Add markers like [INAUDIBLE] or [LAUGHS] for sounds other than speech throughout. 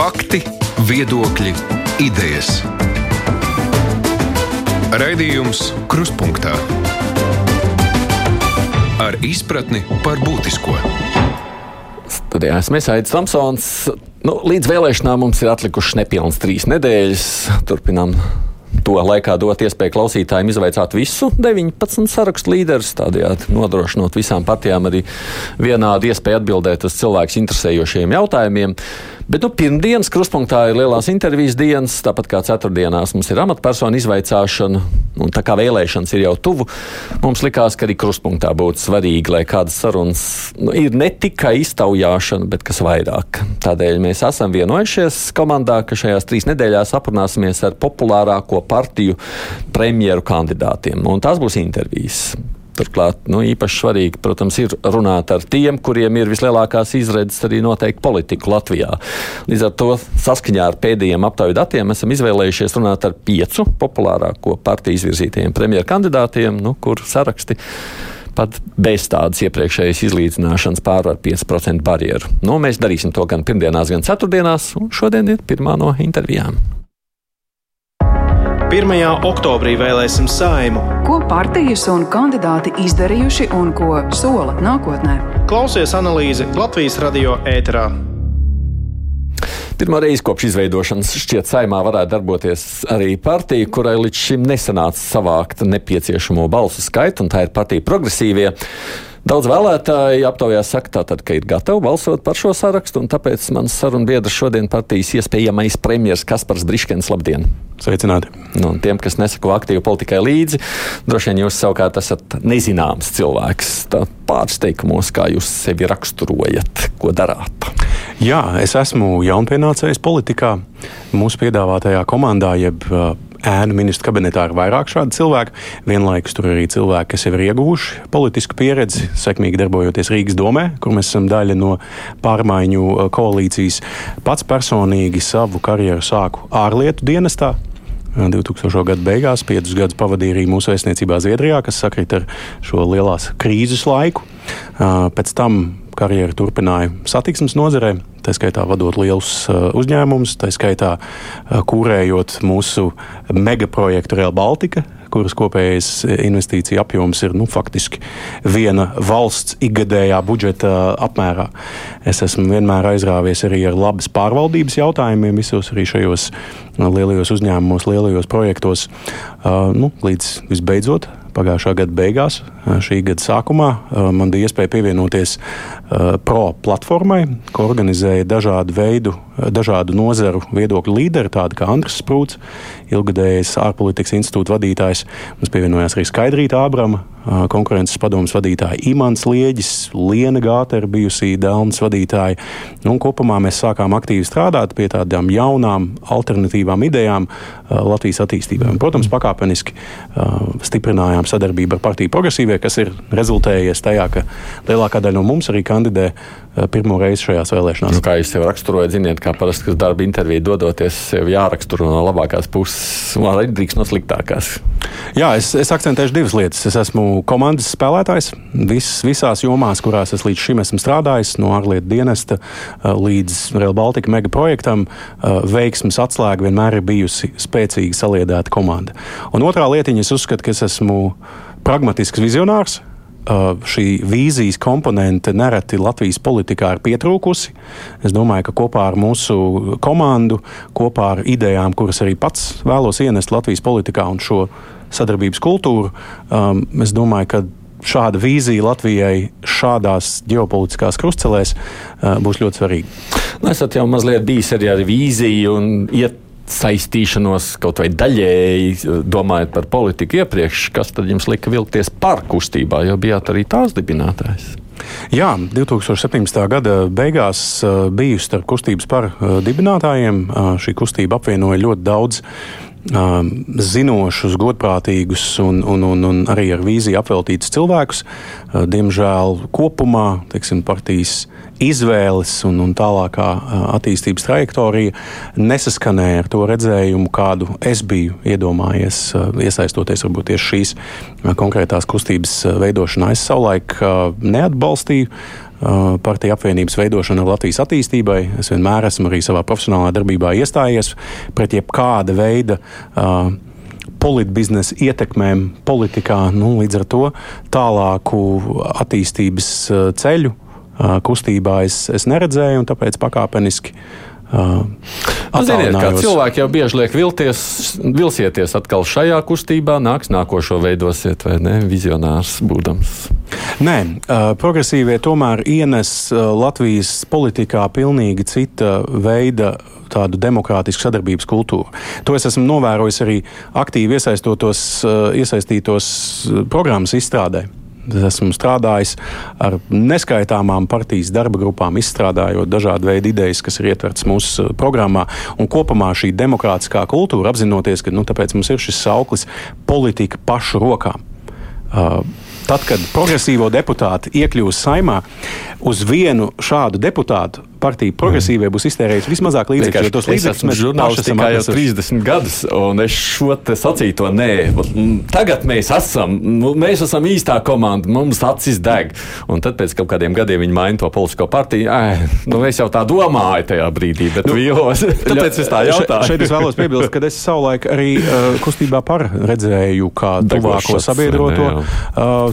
Fakti, viedokļi, idejas. Raidījums Krustpunktā ar izpratni par būtisko. Studijā esmu Aits Tomsons. Nu, līdz vēlēšanām mums ir atlikušas nepilnas trīs nedēļas. Turpinām to laikā dot iespēju klausītājiem izvaicāt visu 19 sarakstu līderus, tādējādi nodrošinot visām partijām arī vienādu iespēju atbildēt uz cilvēku interesējošiem jautājumiem. Bet nu, pirmdienas kruspunktā ir lielās intervijas dienas, tāpat kā ceturtdienās mums ir amatpersonu izvaicāšana, un tā kā vēlēšanas ir jau tuvu, mums likās, ka arī kruspunktā būtu svarīgi, lai kādas sarunas nu, ir ne tikai iztaujāšana, bet kas vairāk. Tādēļ mēs esam vienojušies komandā, ka šajās trīs nedēļās aprunāsimies ar populārāko partiju premjeru kandidātiem, un tās būs intervijas. Turklāt nu, īpaši svarīgi, protams, ir runāt ar tiem, kuriem ir vislielākās izredzes arī noteikt politiku Latvijā. Līdz ar to saskaņā ar pēdējiem aptauju datiem esam izvēlējušies runāt ar piecu populārāko partiju izvirzītajiem premjerkandidātiem, nu, kur saraksti pat bez tādas iepriekšējas izlīdzināšanas pārvar 5% barjeru. Nu, mēs darīsim to gan pirmdienās, gan ceturtdienās, un šodien ir pirmā no intervijām. 1. oktobrī vēlēsim saimu. Ko partijas un kandidāti izdarījuši un ko sola nākotnē? Klausies analīzi Latvijas radio ēterā. Pirmā reize kopš izveidošanas šķiet saimā varētu darboties arī partija, kurai līdz šim nesanāca savākt nepieciešamo balsu skaitu, un tā ir partija progresīvie. Daudz vēlētāji aptaujās saka, tātad, ka ir gatavi balsot par šo sarakstu, un tāpēc mans sarunbiedrs šodien partijas iespējamais premjeras Kaspars Briškens. Labdien! Sveicināti! Nu, tiem, kas nesako aktīvi politikai līdzi, droši vien jūs savukārt esat nezināms cilvēks. Tā pārsteigumos, kā jūs sevi raksturojat, ko darāt. Jā, es esmu jaunpienācējs politikā. Mūsu piedāvātajā komandā, jeb ēnu ministru kabinetā ir vairāk šādu cilvēku. Vienlaikus tur ir arī cilvēki, kas jau ir ieguvuši politisku pieredzi, sekmīgi darbojoties Rīgas domē, kur mēs esam daļa no pārmaiņu uh, koalīcijas. Pats personīgi savu karjeru sāku ārlietu dienestā. 2000. gada beigās, piecus gadus pavadīja arī mūsu vēstniecībā Zviedrijā, kas sakrit ar šo lielās krīzes laiku. Uh, pēc tam karjeru turpināju satiksmes nozarē, tā skaitā vadot lielus uh, uzņēmumus, tā skaitā uh, kūrējot mūsu megaprojektu Real Baltica, kuras kopējais investīcija apjoms ir nu, faktiski viena valsts ikgadējā budžeta apmērā. Es esmu vienmēr aizrāvies arī ar labas pārvaldības jautājumiem visos arī šajos uh, lielajos uzņēmumos, lielajos projektos, nu, līdz visbeidzot pagājušā gada beigās, šī gada sākumā, man bija iespēja pievienoties pro platformai, ko organizēja dažādu veidu, dažādu nozaru viedokļu līderi, tādi kā Andris Sprūts, ilgadējais ārpolitikas institūta vadītājs. Mums pievienojās arī Skaidrīta Ābrama, konkurences padomus vadītāja Imants Lieģis, Liena Gātera, bijusī Dēlnes vadītāja. Un kopumā mēs sākām aktīvi strādāt pie tādām jaunām, alternatīvām idejām Latvijas attīstībai. Protams, pakāpeniski stiprinājām sadarbību ar partiju progresīvie, kas ir rezultējies tajā, ka lielākā daļa no mums arī kandidē pirmo reizi šajās vēlēšanās. Nu, kā jūs jau raksturojat, ziniet, kā parasti, kas darba interviju dodoties, sev jāraksturo no labākās puses, un arī drīkst no sliktākās. Jā, es, es akcentēšu divas lietas. Es esmu komandas spēlētājs vis, visās jomās, kurās es līdz šim esmu strādājis, no ārlietu dienesta līdz Real Baltica mega projektam. Veiksmes atslēga vienmēr ir bijusi spēcīga saliedēta komanda. Un otrā lietiņa, es uzskatu, ka es esmu pragmatisks vizionārs šī vīzijas komponente nereti Latvijas politikā ir pietrūkusi. Es domāju, ka kopā ar mūsu komandu, kopā ar idejām, kuras arī pats vēlos ienest Latvijas politikā un šo sadarbības kultūru, um, es domāju, ka šāda vīzija Latvijai šādās ģeopolitiskās krustcelēs uh, būs ļoti svarīga. Nu, esat jau mazliet bijis arī ar vīziju un iet saistīšanos kaut vai daļēji domājot par politiku iepriekš, kas tad jums lika vilkties par kustībā, jo bijāt arī tās dibinātājs? Jā, 2017. gada beigās uh, biju starp kustības par uh, dibinātājiem. Uh, šī kustība apvienoja ļoti daudz zinošus, godprātīgus un, un, un, un arī ar vīziju apveltītus cilvēkus. Diemžēl kopumā teiksim, partijas izvēles un, un tālākā attīstības trajektorija nesaskanēja ar to redzējumu, kādu es biju iedomājies, iesaistoties varbūt tieši šīs konkrētās kustības veidošanā. Es savulaik neatbalstīju uh, partiju apvienības veidošanu Latvijas attīstībai. Es vienmēr esmu arī savā profesionālā darbībā iestājies pret jebkāda veida uh, politbiznesa ietekmēm politikā, nu, līdz ar to tālāku attīstības ceļu kustībā es, es neredzēju, un tāpēc pakāpeniski Uh, nu, Ziniet, kā cilvēki jau bieži liek vilties, vilsieties atkal šajā kustībā, nāks nākošo veidosiet, vai ne, vizionārs būdams. Nē, uh, progresīvie tomēr ienes uh, Latvijas politikā pilnīgi cita veida tādu demokrātisku sadarbības kultūru. To es esmu novērojis arī aktīvi iesaistītos programmas izstrādē. Esmu strādājis ar neskaitāmām partijas darba grupām, izstrādājot dažādu veidu idejas, kas ir ietverts mūsu programmā. Un kopumā šī demokrātiskā kultūra, apzinoties, ka nu, mums ir šis sauklis politika pašu rokām. Uh, tad, kad progresīvo deputāti iekļūs saimā, uz vienu šādu deputātu partija progresīvie būs iztērējusi vismazāk līdzekļu. Jo tos līdzekļus mēs žurnālisti tikai jau 30 gadus, un es šo te sacīto nē. Tagad mēs esam, nu, mēs esam īstā komanda, mums acis deg. Un tad pēc kaut kādiem gadiem viņi maina to politisko partiju. Ai, nu, es jau tā domāju tajā brīdī, bet nu, vīlos. [LAUGHS] Tāpēc es tā jautāju. Šeit es vēlos piebilst, ka es savulaik arī uh, kustībā par redzēju, kā tuvāko sabiedroto uh,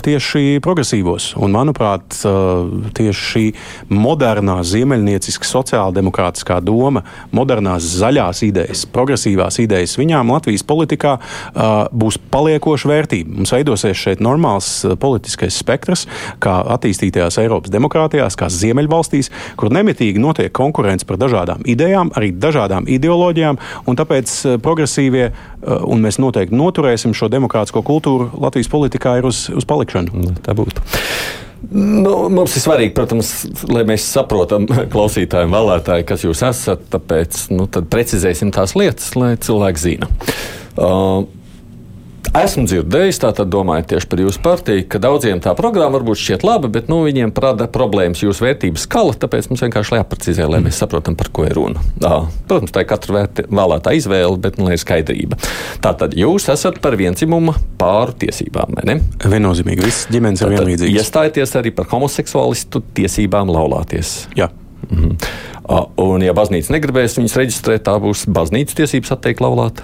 tieši progresīvos. Un, manuprāt, uh, tieši šī modernā ziemeļniecība saimnieciska sociāldemokrātiskā doma, modernās zaļās idejas, progresīvās idejas, viņām Latvijas politikā uh, būs paliekoša vērtība. Mums veidosies šeit normāls politiskais spektrs, kā attīstītajās Eiropas demokrātijās, kā Ziemeļvalstīs, kur nemitīgi notiek konkurence par dažādām idejām, arī dažādām ideoloģijām, un tāpēc progresīvie, uh, un mēs noteikti noturēsim šo demokrātisko kultūru Latvijas politikā, ir uz, uz palikšanu. Tā būtu. Nu, mums ir svarīgi, protams, lai mēs saprotam, [LAUGHS] klausītājiem, vēlētāji, kas jūs esat. Tāpēc nu, precizēsim tās lietas, lai cilvēki zina. Uh, Esmu dzirdējis, tātad domājot tieši par jūsu partiju, ka daudziem tā programma varbūt šķiet laba, bet nu, viņiem rada problēmas jūsu vērtības skala. Tāpēc mums vienkārši jāprecizē, lai mēs saprotam, par ko ir runa. Jā, protams, tā ir katra vēlētā izvēle, bet nu, ir skaidrība. Tātad jūs esat par vienzimumu pāru tiesībām, vai ne? Viennozīmīgi, visas ģimenes ir vienlīdzīgas. Iestājieties arī par homoseksuālistu tiesībām laulāties. Jā. Mhm. Un, ja baznīca negribēs viņus reģistrēt, tā būs baznīcas tiesības atteikt laulāt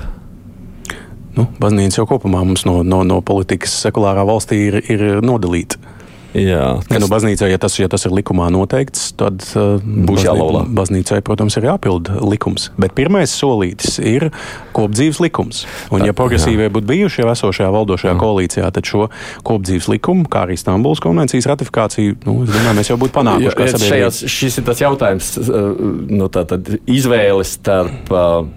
nu, baznīca jau kopumā mums no, no, no politikas sekulārā valstī ir, ir nodalīta. Jā, kas... nu, baznīcai, ja tas, ja tas ir likumā noteikts, tad uh, būs jālaulā. Baznīcai, protams, ir jāpilda likums. Bet pirmais solītis ir kopdzīves likums. Un, ja progresīvie būtu bijuši jau esošajā valdošajā jā. koalīcijā, tad šo kopdzīves likumu, kā arī Stambulas konvencijas ratifikāciju, nu, domāju, mēs jau būtu panākuši. Jā, šajās, šis ir tas jautājums, nu, tātad izvēles starp uh,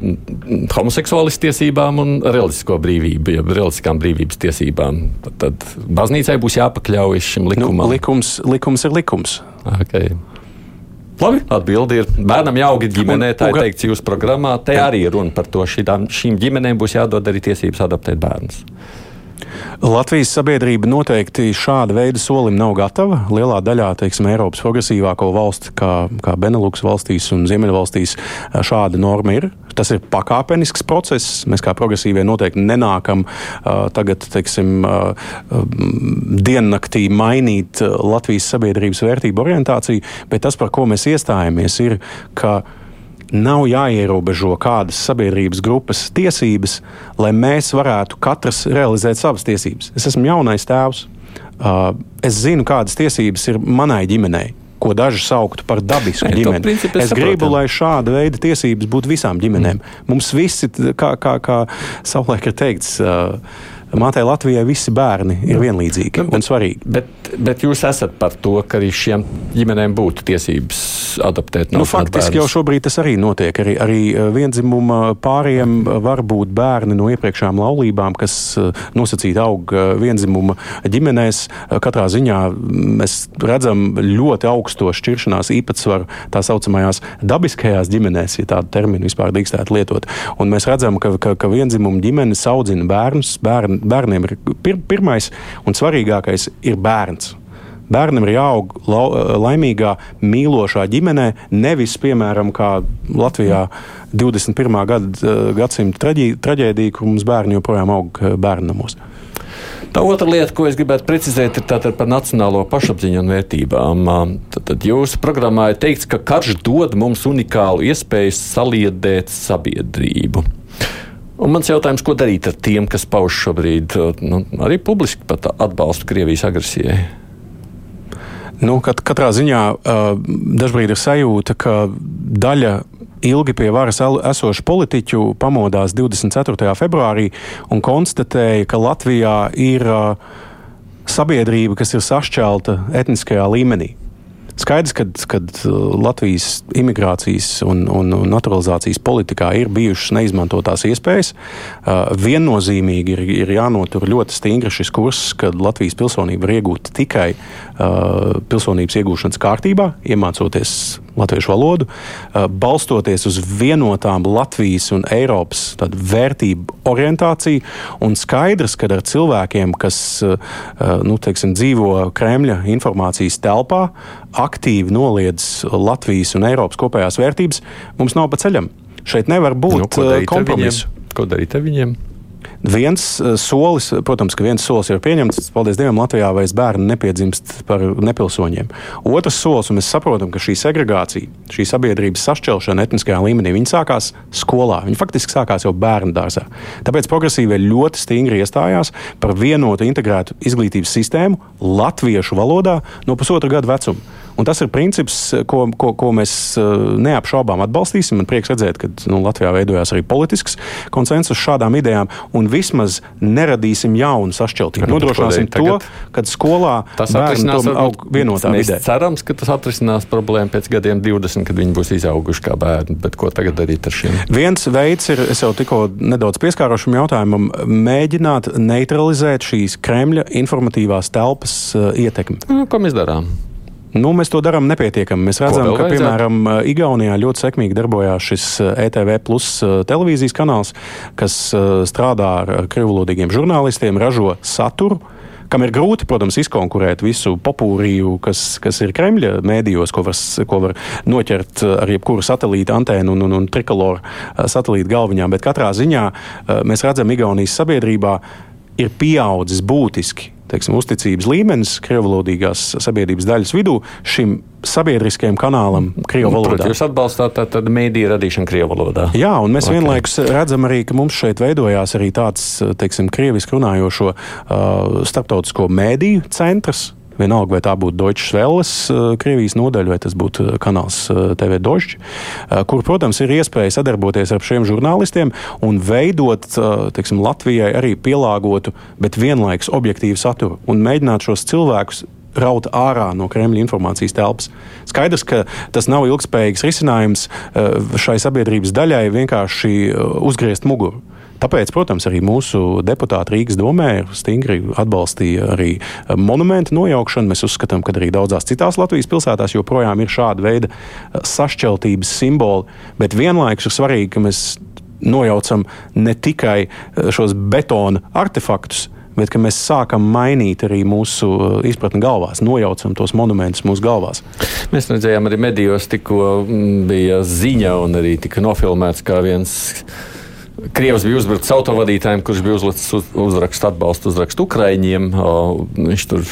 homoseksuālistu tiesībām un reliģisko brīvību, jeb reliģiskām brīvības tiesībām. Tad, tad baznīcai būs jāpakļaujas šim. Nu, likumam. Nu, likums, likums ir likums. Okay. Labi, atbildi ir. Bērnam jāaug ģimenē, tā ir teikts jūsu programmā. Te arī ir runa par to, šīm, šīm ģimenēm būs jādod arī tiesības adoptēt bērnus. Latvijas sabiedrība noteikti šāda veida solim nav gatava. Lielā daļā teiksim, Eiropas progresīvāko valstu, kā, kā Benelux valstīs un Ziemeļvalstīs, šāda norma ir. Tas ir pakāpenisks process. Mēs kā progresīvie noteikti nenākam uh, tagad, teiksim, uh, diennaktī mainīt Latvijas sabiedrības vērtību orientāciju, bet tas, par ko mēs iestājamies, ir, ka nav jāierobežo kādas sabiedrības grupas tiesības, lai mēs varētu katrs realizēt savas tiesības. Es esmu jaunais tēvs. Es zinu, kādas tiesības ir manai ģimenei. Ko daži sauktu par dabisku [LAUGHS] Nē, ģimeni. Es, es gribu, lai šāda veida tiesības būtu visām ģimenēm. Mm. Mums visi, kā, kā, kā savulaik ir teikts, uh, Mātei Latvijai visi bērni ir vienlīdzīgi nu, un svarīgi. Bet, bet jūs esat par to, ka arī šiem ģimenēm būtu tiesības adaptēt no nu, Faktiski bērnus. jau šobrīd tas arī notiek. Arī, arī eh, vienzimuma pāriem var būt bērni no iepriekšējām laulībām, kas eh, nosacīti aug vienzimuma ģimenēs. Katrā ziņā mēs redzam ļoti augsto šķiršanās īpatsvaru tā saucamajās dabiskajās ģimenēs, ja tādu terminu vispār drīkstētu lietot. Un mēs redzam, ka, ka, ka vienzimuma ģimenes audzina bērnus, bērni bērniem ir pir, pirmais un svarīgākais ir bērns. Bērnam ir jāaug la, laimīgā, mīlošā ģimenē, nevis, piemēram, kā Latvijā 21. Gad, gadsimta traģēdija, kur mums bērni joprojām aug bērnamos. Tā otra lieta, ko es gribētu precizēt, ir par nacionālo pašapziņu un vērtībām. Tad jūsu programmā ir teikts, ka karš dod mums unikālu iespēju saliedēt sabiedrību. Un mans jautājums, ko darīt ar tiem, kas pauž šobrīd nu, arī publiski atbalstu Krievijas agresijai? Nu, kat, katrā ziņā uh, dažkārt ir sajūta, ka daļa ilgi pie varas esošu politiķu pamodās 24. februārī un konstatēja, ka Latvijā ir uh, sabiedrība, kas ir sašķelta etniskajā līmenī. Skaidrs, ka Latvijas imigrācijas un, un, un naturalizācijas politikā ir bijušas neizmantotās iespējas. Uh, viennozīmīgi ir, ir jānotur ļoti stingri šis kurs, ka Latvijas pilsonība var iegūt tikai uh, pilsonības iegūšanas kārtībā, iemācoties latviešu valodu, uh, balstoties uz vienotām Latvijas un Eiropas vērtību orientāciju. Un skaidrs, ka ar cilvēkiem, kas uh, uh, nu, teiksim, dzīvo Kremļa informācijas telpā, aktīvi noliedz Latvijas un Eiropas kopējās vērtības, mums nav pa ceļam. Šeit nevar būt nu, kompromisu. Ko darīt ar viņiem? Viens eh, solis, protams, ka viens solis ir pieņemts, paldies Dievam, Latvijā vairs bērni nepiedzimst par nepilsoņiem. Otrs solis, un mēs saprotam, ka šī segregācija, šī sabiedrības sašķelšana etniskajā līmenī, viņi sākās skolā. Viņi faktiski sākās jau bērnu dārzā. Tāpēc progresīvie ļoti stingri iestājās par vienotu integrētu izglītības sistēmu latviešu valodā no pusotra gada vecuma. Un tas ir princips, ko, ko, ko mēs eh, neapšaubām atbalstīsim. Man prieks redzēt, ka nu, Latvijā veidojās arī politisks konsensus šādām idejām, un vismaz neradīsim jaunu sašķeltību. Nodrošināsim to, ka skolā bērni aug vienotā vidē. Cerams, ka tas atrisinās problēmu pēc gadiem 20, kad viņi būs izauguši kā bērni. Bet ko tagad darīt ar šiem? Viens veids ir, es jau tikko nedaudz pieskārošam jautājumam, mēģināt neutralizēt šīs Kremļa informatīvās telpas uh, ietekmi. Nu, ko mēs darām? Nu, mēs to darām nepietiekami. Mēs redzam, ka, piemēram, Igaunijā ļoti sekmīgi darbojās šis ETV eh, e plus eh, televīzijas kanāls, kas eh, strādā ar krivulodīgiem žurnālistiem, ražo saturu kam ir grūti, protams, izkonkurēt visu popūriju, kas, kas ir Kremļa mēdījos, ko var, ko var noķert ar jebkuru satelīta antēnu un, un, un trikoloru satelīta galviņā. Bet katrā ziņā mēs redzam, Igaunijas sabiedrībā ir pieaudzis būtiski teiksim, uzticības līmenis krievvalodīgās sabiedrības daļas vidū šim sabiedriskajam kanālam Krievijas nu, valodā. Jūs atbalstāt tādu mēdīju radīšanu Krievijas valodā. Jā, un mēs okay. vienlaikus redzam arī, ka mums šeit veidojās arī tāds, teiksim, krieviski runājošo uh, starptautisko mēdīju centrs. Vienalga, vai tā būtu Deutsche Welles, uh, Krievijas nodaļa, vai tas būtu uh, kanāls uh, TV Došķi, kur, protams, ir iespēja sadarboties ar šiem žurnālistiem un veidot teiksim, Latvijai arī pielāgotu, bet vienlaikus objektīvu saturu un mēģināt šos cilvēkus raut ārā no Kremļa informācijas telpas. Skaidrs, ka tas nav ilgspējīgs risinājums šai sabiedrības daļai vienkārši uzgriezt muguru. Tāpēc, protams, arī mūsu deputāti Rīgas domē stingri atbalstīja arī eh, monumentu nojaukšanu. Mēs uzskatām, ka arī daudzās citās Latvijas pilsētās joprojām ir šāda veida eh, sašķeltības simboli, bet vienlaikus ir svarīgi, ka mēs nojaucam ne tikai eh, šos betona artefaktus, bet mēs sākam mainīt arī mūsu izpratni galvās, nojaucam tos monumentus mūsu galvās. Mēs redzējām, arī medijos tikko mm, bija ziņa un arī tika nofilmēts kā viens Krievs bija uzbrucis autovadītājiem, kurš bija uzlicis uz, uzrakstu atbalstu uzrakstu Ukraiņiem. Viņš tur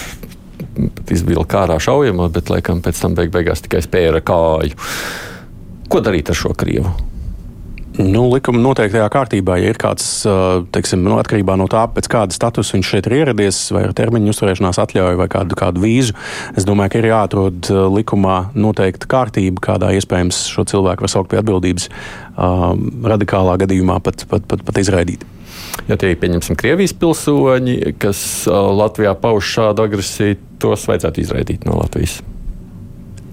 izvilka ārā šaujamo, bet laikam pēc tam beig beigās tikai spēra kāju. Ko darīt ar šo Krievu? Nu, likuma noteiktajā kārtībā, ja ir kāds, teiksim, nu, atkarībā no tā, pēc kāda statusa viņš šeit ir ieradies, vai ar termiņu uzturēšanās atļauju, vai kādu, kādu vīzu, es domāju, ka ir jāatrod likumā noteikta kārtība, kādā iespējams šo cilvēku var saukt pie atbildības, radikālā gadījumā pat, pat, pat, pat izraidīt. Ja tie ir, pieņemsim, Krievijas pilsoņi, kas Latvijā pauž šādu agresiju, tos vajadzētu izraidīt no Latvijas.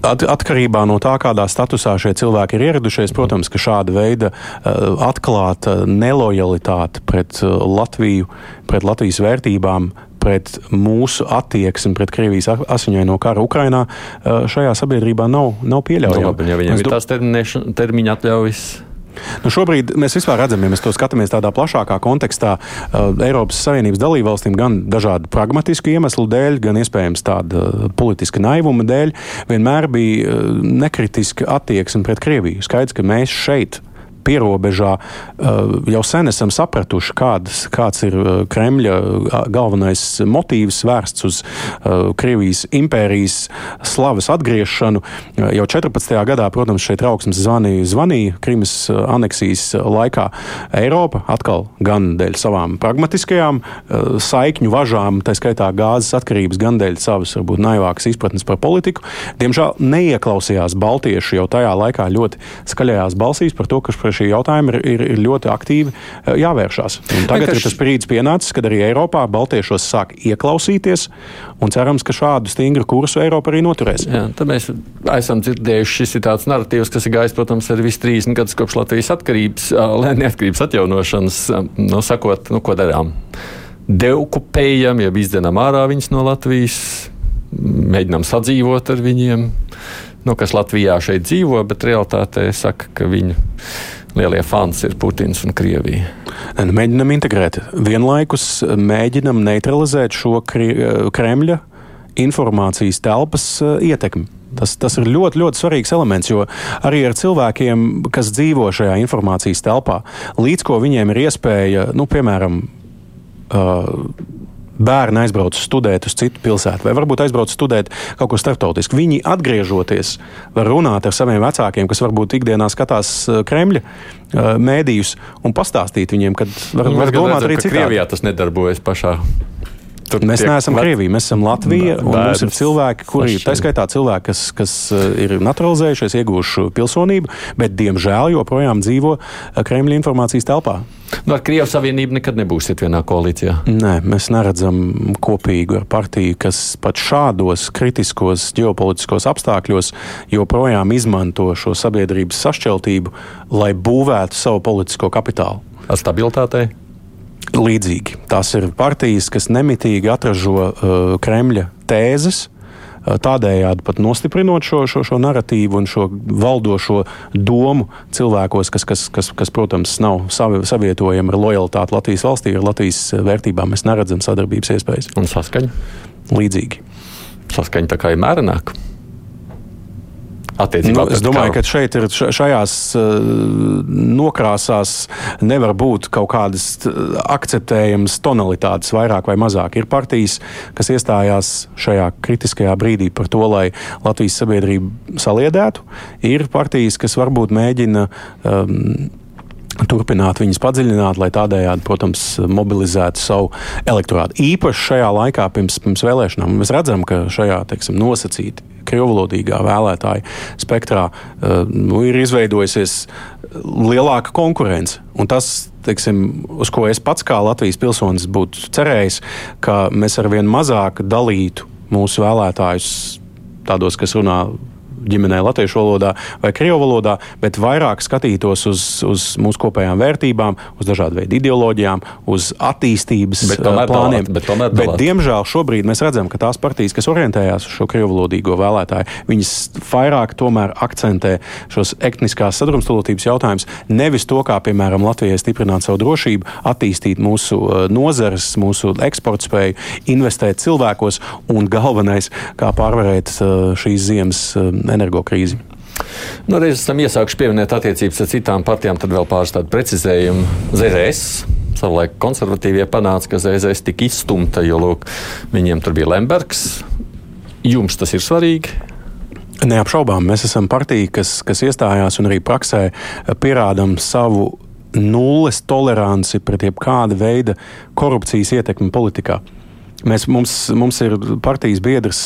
At, atkarībā no tā, kādā statusā šie cilvēki ir ieradušies, protams, ka šāda veida uh, atklāta nelojalitāte pret uh, Latviju, pret Latvijas vērtībām, pret mūsu attieksmi pret Krievijas asiņaino kara Ukrainā uh, šajā sabiedrībā nav, nav pieļaujama. No, ja viņiem ir tās termiņa atļaujas. Nu šobrīd mēs vispār redzam, ja mēs to skatāmies tādā plašākā kontekstā, uh, Eiropas Savienības dalībvalstīm gan dažādu pragmatisku iemeslu dēļ, gan iespējams tāda uh, politiska naivuma dēļ, vienmēr bija uh, nekritiska attieksme pret Krieviju. Skaidrs, ka mēs šeit pierobežā jau sen esam sapratuši, kādas, kāds ir Kremļa galvenais motīvs vērsts uz Krievijas impērijas slavas atgriešanu. Jau 14. gadā, protams, šeit trauksmes zvanīja, zvanīja Krimas aneksijas laikā Eiropa, atkal gan dēļ savām pragmatiskajām saikņu važām, tā skaitā gāzes atkarības, gan dēļ savas, varbūt, naivākas izpratnes par politiku. Diemžēl neieklausījās Baltieši jau tajā laikā ļoti skaļajās balsīs par to, ka pie šī jautājuma ir, ir, ir ļoti aktīvi eh, jāvēršās. Un tagad ir tas brīdis pienācis, kad arī Eiropā Baltiešos sāk ieklausīties, un cerams, ka šādu stingru kursu Eiropa arī noturēs. Jā, mēs esam dzirdējuši, šis ir tāds narratīvs, kas ir gājis, protams, arī visu 30 gadus kopš Latvijas atkarības, neatkarības atjaunošanas, nu, sakot, nu, ko darām. Deokupējam, jeb izdenam ārā viņus no Latvijas, mēģinām sadzīvot ar viņiem nu, kas Latvijā šeit dzīvo, bet realitātē saka, ka viņu lielie fans ir Putins un Krievija. Mēģinam integrēt. Vienlaikus mēģinam neutralizēt šo Kremļa informācijas telpas eh, ietekmi. Tas, tas ir ļoti, ļoti svarīgs elements, jo arī ar cilvēkiem, kas dzīvo šajā informācijas telpā, līdz ko viņiem ir iespēja, nu, piemēram, uh, bērni aizbrauc studēt uz citu pilsētu, vai varbūt aizbrauc studēt kaut kur starptautisku. Viņi atgriežoties, var runāt ar saviem vecākiem, kas varbūt ikdienā skatās eh, Kremļa eh, mēdījus, un pastāstīt viņiem, ka var, var domāt arī citādi. Krievijā tas nedarbojas pašā Tur mēs neesam lat... Krievija, mēs esam Latvija. Mums ir cilvēki, kuri, tā skaitā cilvēki, kas, kas eh, ir naturalizējušies, ieguvuši pilsonību, bet diemžēl joprojām dzīvo Kremļa informācijas telpā. Nu, ar Krievijas Savienību nekad nebūsiet vienā koalīcijā. Nē, mēs neredzam kopīgu ar partiju, kas pat šādos kritiskos ģeopolitiskos apstākļos joprojām izmanto šo sabiedrības sašķeltību, lai būvētu savu politisko kapitālu. Ar stabilitātei? Līdzīgi. Tās ir partijas, kas nemitīgi atražo uh, Kremļa tēzes, uh, tādējādi pat nostiprinot šo, šo, šo narratīvu un šo valdošo domu cilvēkos, kas, kas, kas, kas protams, nav savi, savietojami ar lojalitāti Latvijas valstī, ar Latvijas vērtībām. Mēs neredzam sadarbības iespējas. Un saskaņa? Līdzīgi. Saskaņa tā kā ir mērenāka attiecībā nu, es domāju, karu. ka šeit ir šajās uh, nokrāsās nevar būt kaut kādas akceptējamas tonalitātes, vairāk vai mazāk. Ir partijas, kas iestājās šajā kritiskajā brīdī par to, lai Latvijas sabiedrību saliedētu. Ir partijas, kas varbūt mēģina um, turpināt viņas padziļināt, lai tādējādi, protams, mobilizētu savu elektorātu. Īpaši šajā laikā, pirms, pirms vēlēšanām, mēs redzam, ka šajā teiksim, nosacīti krievlodīgā vēlētāju spektrā uh, nu, ir izveidojusies lielāka konkurence. Un tas, teiksim, uz ko es pats kā Latvijas pilsonis būtu cerējis, ka mēs arvien mazāk dalītu mūsu vēlētājus tādos, kas runā ģimenē latviešu valodā vai krievu valodā, bet vairāk skatītos uz, uz mūsu kopējām vērtībām, uz dažādu veidu ideoloģijām, uz attīstības bet plāniem. Dalāt, bet, dalāt. bet, diemžēl, šobrīd mēs redzam, ka tās partijas, kas orientējās uz šo krievu valodīgo vēlētāju, viņas vairāk tomēr akcentē šos etniskās sadrumstalotības jautājumus, nevis to, kā, piemēram, Latvijai stiprināt savu drošību, attīstīt mūsu nozares, mūsu eksporta spēju, investēt cilvēkos un galvenais, kā pārvarēt šīs ziemas energokrīzi. Nu, reiz esam iesākuši pieminēt attiecības ar citām partijām, tad vēl pāris tādu precizējumu. ZRS savulaik konservatīvie panāca, ka ZZS tika izstumta, jo lūk, viņiem tur bija Lembergs. Jums tas ir svarīgi? Neapšaubām, mēs esam partija, kas, kas iestājās un arī praksē pierādām savu nulles toleranci pret jebkāda veida korupcijas ietekmi politikā. Mēs, mums, mums ir partijas biedrs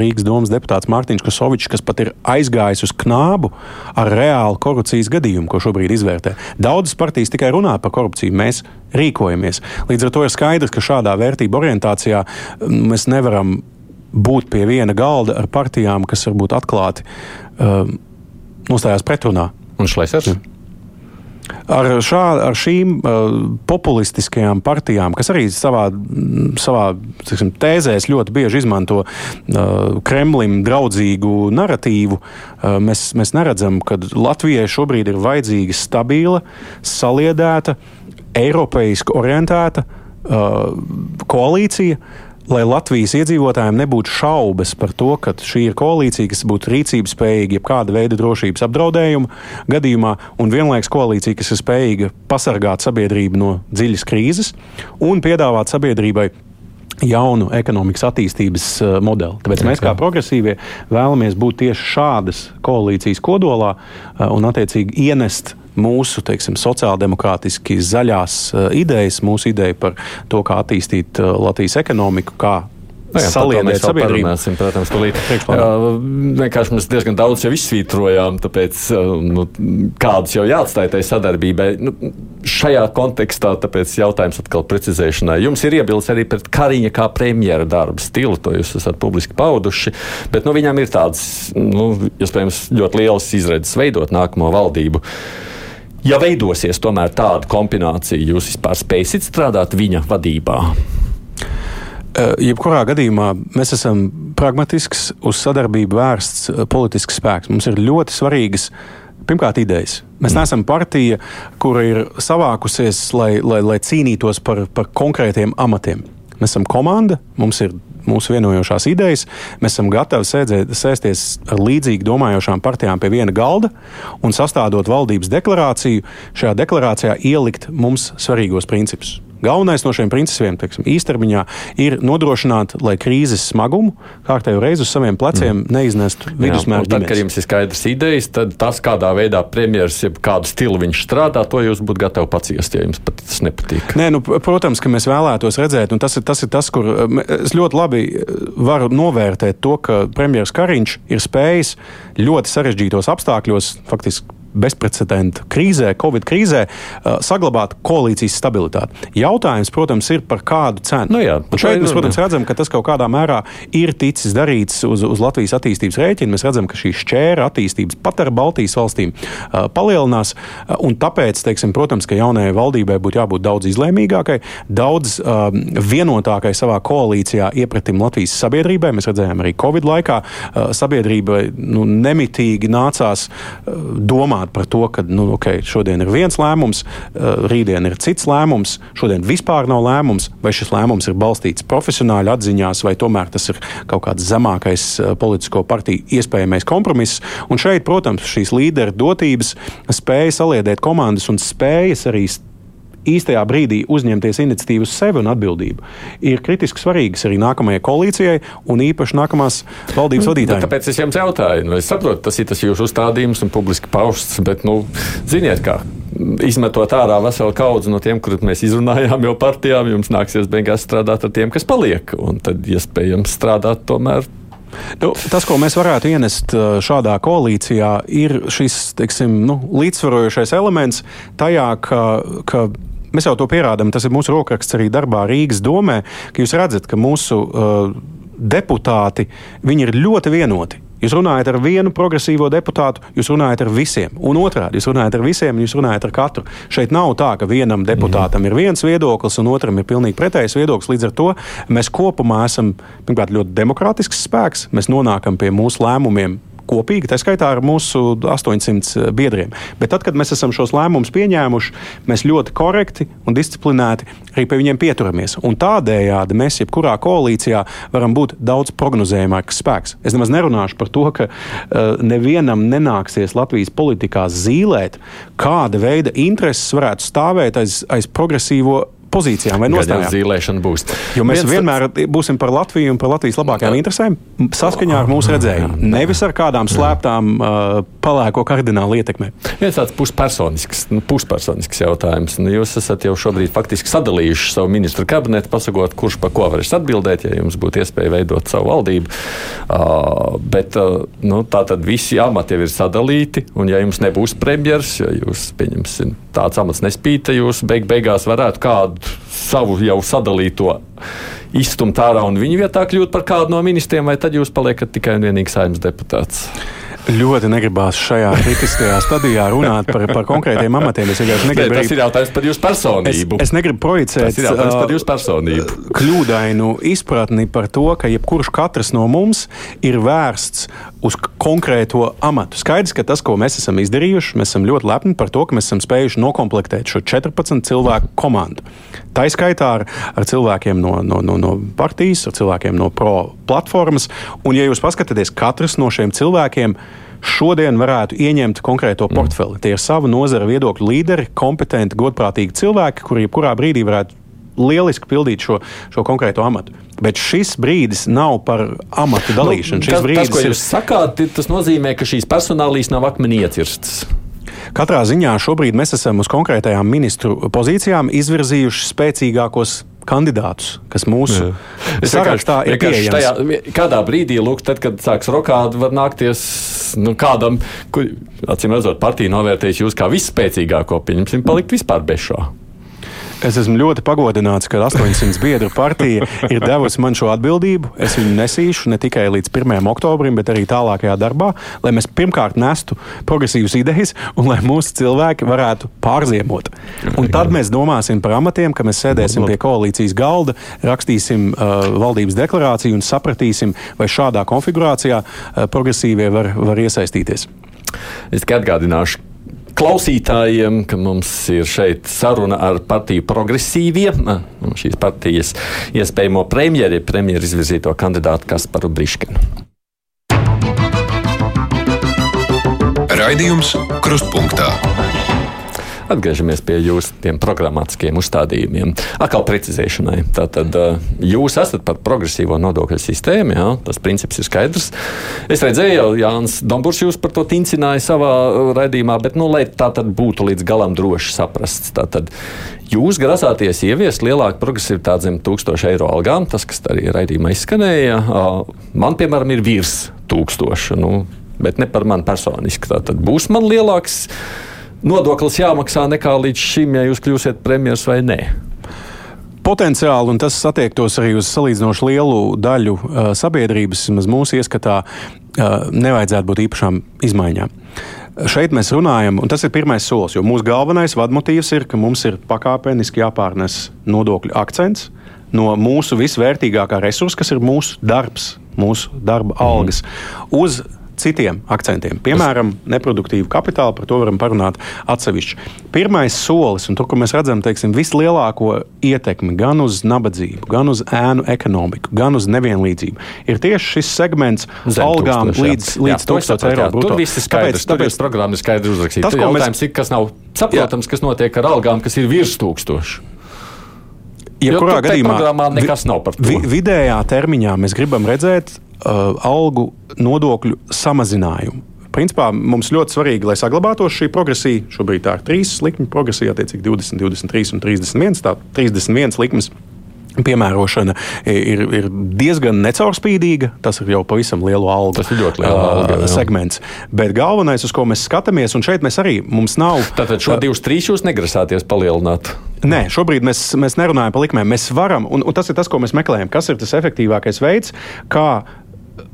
Rīgas domas deputāts Mārtiņš Kasovičs, kas pat ir aizgājis uz knābu ar reālu korupcijas gadījumu, ko šobrīd izvērtē. Daudzas partijas tikai runā par korupciju, mēs rīkojamies. Līdz ar to ir skaidrs, ka šādā vērtību orientācijā um, mēs nevaram būt pie viena galda ar partijām, kas varbūt atklāti uh, nostājās pretrunā. Un Šlesers? Ja. Ar, šā, ar šīm uh, populistiskajām partijām, kas arī savā, savā tiksim, tēzēs ļoti bieži izmanto uh, Kremlim draudzīgu narratīvu, uh, mēs, mēs neredzam, ka Latvijai šobrīd ir vajadzīga stabila, saliedēta, eiropeiski orientēta uh, koalīcija, lai Latvijas iedzīvotājiem nebūtu šaubas par to, ka šī ir koalīcija, kas būtu rīcības spējīga jebkāda veida drošības apdraudējuma gadījumā, un vienlaikus koalīcija, kas ir spējīga pasargāt sabiedrību no dziļas krīzes un piedāvāt sabiedrībai jaunu ekonomikas attīstības uh, modeli. Tāpēc mēs, kā progresīvie, vēlamies būt tieši šādas koalīcijas kodolā uh, un, attiecīgi, ienest mūsu teiksim, sociāldemokrātiski zaļās uh, idejas, mūsu ideja par to, kā attīstīt uh, Latvijas ekonomiku, kā Nu jā, saliedēt sabiedrību. Protams, tūlīt. Uh, vienkārši mēs diezgan daudz jau izsvītrojām, tāpēc uh, nu, kādus jau jāatstāj tai sadarbībai. Nu, šajā kontekstā, tāpēc jautājums atkal precizēšanai. Jums ir iebildes arī pret Kariņa kā premjera darba stilu, to jūs esat publiski pauduši, bet nu, viņam ir tāds, nu, iespējams, ļoti liels izredzes veidot nākamo valdību. Ja veidosies tomēr tāda kombinācija, jūs vispār spēsit strādāt viņa vadībā? Jebkurā gadījumā mēs esam pragmatisks, uz sadarbību vērsts politisks spēks. Mums ir ļoti svarīgas. Pirmkārt, idejas. Mēs mm. neesam partija, kura ir savākusies, lai, lai, lai cīnītos par, par konkrētiem amatiem. Mēs esam komanda, mums ir mūsu vienojošās idejas. Mēs esam gatavi sēdzēt, sēsties ar līdzīgi domājošām partijām pie viena galda un sastādot valdības deklarāciju, šajā deklarācijā ielikt mums svarīgos principus. Galvenais no šiem principiem teiksim, īstermiņā ir nodrošināt, lai krīzes smagumu kārtējo reizi uz saviem pleciem mm. neiznestu vidusmēra. Tad, kad jums ir skaidrs idejas, tad tas, kādā veidā premjerministrs, jeb kādu stilu viņš strādā, to jūs būtu gatavi paciest, ja jums pat tas nepatīk. Nē, nu, protams, ka mēs vēlētos redzēt, un tas ir tas, ir tas kur es ļoti labi varu novērtēt to, ka premjerministrs Kariņš ir spējis ļoti sarežģītos apstākļos, faktiski bezprecedenta krīzē, Covid krīzē, uh, saglabāt koalīcijas stabilitāti. Jautājums, protams, ir par kādu cenu. Nu jā, šeit mēs, protams, redzam, ka tas kaut kādā mērā ir ticis darīts uz, uz Latvijas attīstības rēķina. Mēs redzam, ka šī šķēra attīstības pat ar Baltijas valstīm uh, palielinās. Uh, un tāpēc, teiksim, protams, ka jaunajai valdībai būtu jābūt daudz izlēmīgākai, daudz uh, vienotākai savā koalīcijā iepratim Latvijas sabiedrībai. Mēs redzējām arī Covid laikā, uh, sabiedrībai nu, nemitīgi nācās uh, domāt domāt par to, ka nu, okay, šodien ir viens lēmums, eh, rītdien ir cits lēmums, šodien vispār nav lēmums, vai šis lēmums ir balstīts profesionāļu atziņās, vai tomēr tas ir kaut kāds zemākais eh, politisko partiju iespējamais kompromiss. Un šeit, protams, šīs līderu dotības spēja saliedēt komandas un spējas arī īstajā brīdī uzņemties iniciatīvu uz sevi un atbildību, ir kritiski svarīgas arī nākamajai koalīcijai un īpaši nākamās valdības nu, vadītājiem. Tāpēc es jums jautāju, nu, es saprotu, tas ir tas jūsu uzstādījums un publiski pausts, bet, nu, ziniet, kā izmetot ārā veselu kaudzi no tiem, kurus mēs izrunājām jau partijām, jums nāksies beigās strādāt ar tiem, kas paliek. Un tad iespējams strādāt tomēr Nu, tas, ko mēs varētu ienest uh, šādā koalīcijā, ir šis teiksim, nu, līdzsvarojošais elements tajā, ka, ka Mēs jau to pierādām, tas ir mūsu rokraksts arī darbā Rīgas domē, ka jūs redzat, ka mūsu uh, deputāti ir ļoti vienoti. Jūs runājat ar vienu progresīvo deputātu, jūs runājat ar visiem. Un otrādi, jūs runājat ar visiem, jūs runājat ar katru. Šeit nav tā, ka vienam deputātam mm. ir viens viedoklis, un otram ir pilnīgi pretējs viedoklis. Līdz ar to mēs kopumā esam pirmkārt ļoti demokrātisks spēks. Mēs nonākam pie mūsu lēmumiem kopīgi, tā skaitā ar mūsu 800 biedriem. Bet tad, kad mēs esam šos lēmumus pieņēmuši, mēs ļoti korekti un disciplinēti arī pie viņiem pieturamies. Un tādējādi mēs jebkurā koalīcijā varam būt daudz prognozējamāks spēks. Es nemaz nerunāšu par to, ka uh, nevienam nenāksies Latvijas politikā zīmēt, kāda veida intereses varētu stāvēt aiz, aiz progresīvo pozīcijām vai nostājām. Zīlēšana būs. Jo mēs Viens vienmēr būsim par Latviju un par Latvijas labākajām interesēm saskaņā ar mūsu redzējumu. Nevis ar kādām slēptām uh, palēko kardinālu ietekmēm. Viens tāds puspersonisks, nu, puspersonisks jautājums. Nu, jūs esat jau šobrīd faktiski sadalījuši savu ministru kabinetu, pasakot, kurš par ko varēs atbildēt, ja jums būtu iespēja veidot savu valdību. Uh, bet uh, nu, tā tad visi amati jau ir sadalīti, un ja jums nebūs premjers, ja jūs pieņemsim tāds amats nespīta, jūs beig beigās varētu kādu savu jau sadalīto izstumt ārā un viņa vietā kļūt par kādu no ministriem, vai tad jūs paliekat tikai un vienīgi saimnes deputāts? Ļoti negribās šajā kritiskajā stadijā runāt par, par konkrētiem amatiem. Es vienkārši negribu. Ne, tas ir jautājums par jūsu personību. Es, es negribu projicēt. Par jūsu personību. Kļūdainu izpratni par to, ka jebkurš katrs no mums ir vērsts uz konkrēto amatu. Skaidrs, ka tas, ko mēs esam izdarījuši, mēs esam ļoti lepni par to, ka mēs esam spējuši nokomplektēt šo 14 cilvēku komandu. Tā ir skaitā ar, ar cilvēkiem no, no, no, no partijas, ar cilvēkiem no pro platformas. Un, ja jūs paskatāties, katrs no šiem cilvēkiem šodien varētu ieņemt konkrēto mm. portfeli. Tie ir savu nozara viedokļu līderi, kompetenti, godprātīgi cilvēki, kuri jebkurā brīdī varētu lieliski pildīt šo, šo konkrēto amatu. Bet šis brīdis nav par amatu dalīšanu. Nu, tas, brīdis tas, ko jūs ir... sakāt, tas nozīmē, ka šīs personālijas nav akmenī iecirstas. Katrā ziņā šobrīd mēs esam uz konkrētajām ministru pozīcijām izvirzījuši spēcīgākos kandidātus, kas mūsu sarakstā ir pieejams. Tajā, kādā brīdī, lūk, tad, kad sāks rokāt, var nākties nu, kādam, kur, acīm redzot, partija novērtēs jūs kā visspēcīgāko, pieņemsim, palikt vispār bez šo. Es esmu ļoti pagodināts, ka 800 biedru partija ir devusi man šo atbildību. Es viņu nesīšu ne tikai līdz 1. oktobrim, bet arī tālākajā darbā, lai mēs pirmkārt nestu progresīvas idejas un lai mūsu cilvēki varētu pārziemot. Un tad mēs domāsim par amatiem, ka mēs sēdēsim pie koalīcijas galda, rakstīsim uh, valdības deklarāciju un sapratīsim, vai šādā konfigurācijā uh, progresīvie var, var iesaistīties. Es tikai atgādināšu, klausītājiem, ka mums ir šeit saruna ar partiju progresīvie, šīs partijas iespējamo premjeri, premjeru izvirzīto kandidātu Kasparu Briškinu. Raidījums Krustpunktā. Atgriežamies pie jūsu programmatiskiem uzstādījumiem. Atkal precizēšanai. Tātad jūs esat par progresīvo nodokļu sistēmu, jā, tas princips ir skaidrs. Es redzēju, jau Jānis Domburs jūs par to tincināja savā raidījumā, bet, nu, lai tā tad būtu līdz galam droši saprasts. Tātad Jūs grasāties ieviest lielāku progresivitāti zem 1000 eiro algām, tas, kas arī raidījumā izskanēja. Man, piemēram, ir virs 1000, nu, bet ne par mani personiski. Tad būs man lielāks nodoklis jāmaksā nekā līdz šim, ja jūs kļūsiet premjerministrs vai nē? Potenciāli, un tas attiektos arī uz salīdzinoši lielu daļu uh, sabiedrības, vismaz mūsu ieskatā, uh, nevajadzētu būt īpašām izmaiņām. Šeit mēs runājam, un tas ir pirmais solis, jo mūsu galvenais vadmotīvs ir, ka mums ir pakāpeniski jāpārnes nodokļu akcents no mūsu visvērtīgākā resursa, kas ir mūsu darbs, mūsu darba algas, mm. uz citiem akcentiem. Piemēram, neproduktīvu kapitālu, par to varam parunāt atsevišķi. Pirmais solis, un tur, kur mēs redzam teiksim, vislielāko ietekmi gan uz nabadzību, gan uz ēnu ekonomiku, gan uz nevienlīdzību, ir tieši šis segments Zem algām tūkstoši, līdz, jā. līdz 1000 eiro. Tur viss ir skaidrs, tāpēc, tāpēc programma ir skaidri uzrakstīta. Tas, jautājums mēs... ir, kas nav saprotams, jā. kas notiek ar algām, kas ir virs tūkstošu. Jebkurā ja gadījumā nekas nav par to. Vi, vidējā termiņā mēs gribam redzēt uh, algu nodokļu samazinājumu. Principā mums ļoti svarīgi, lai saglabātos šī progresija. Šobrīd tā ir trīs likņu progresija, attiecīgi 20, 23 un 31. Tā 31 likmes piemērošana ir, ir diezgan necaurspīdīga. Tas ir jau pavisam lielu algu tas ir ļoti liela alga, uh, segments. Bet galvenais, uz ko mēs skatāmies, un šeit mēs arī mums nav. Tātad šo divus, trīs jūs negrasāties palielināt? Nē, šobrīd mēs, mēs nerunājam par likmēm. Mēs varam, un, un tas ir tas, ko mēs meklējam. Kas ir tas efektīvākais veids, kā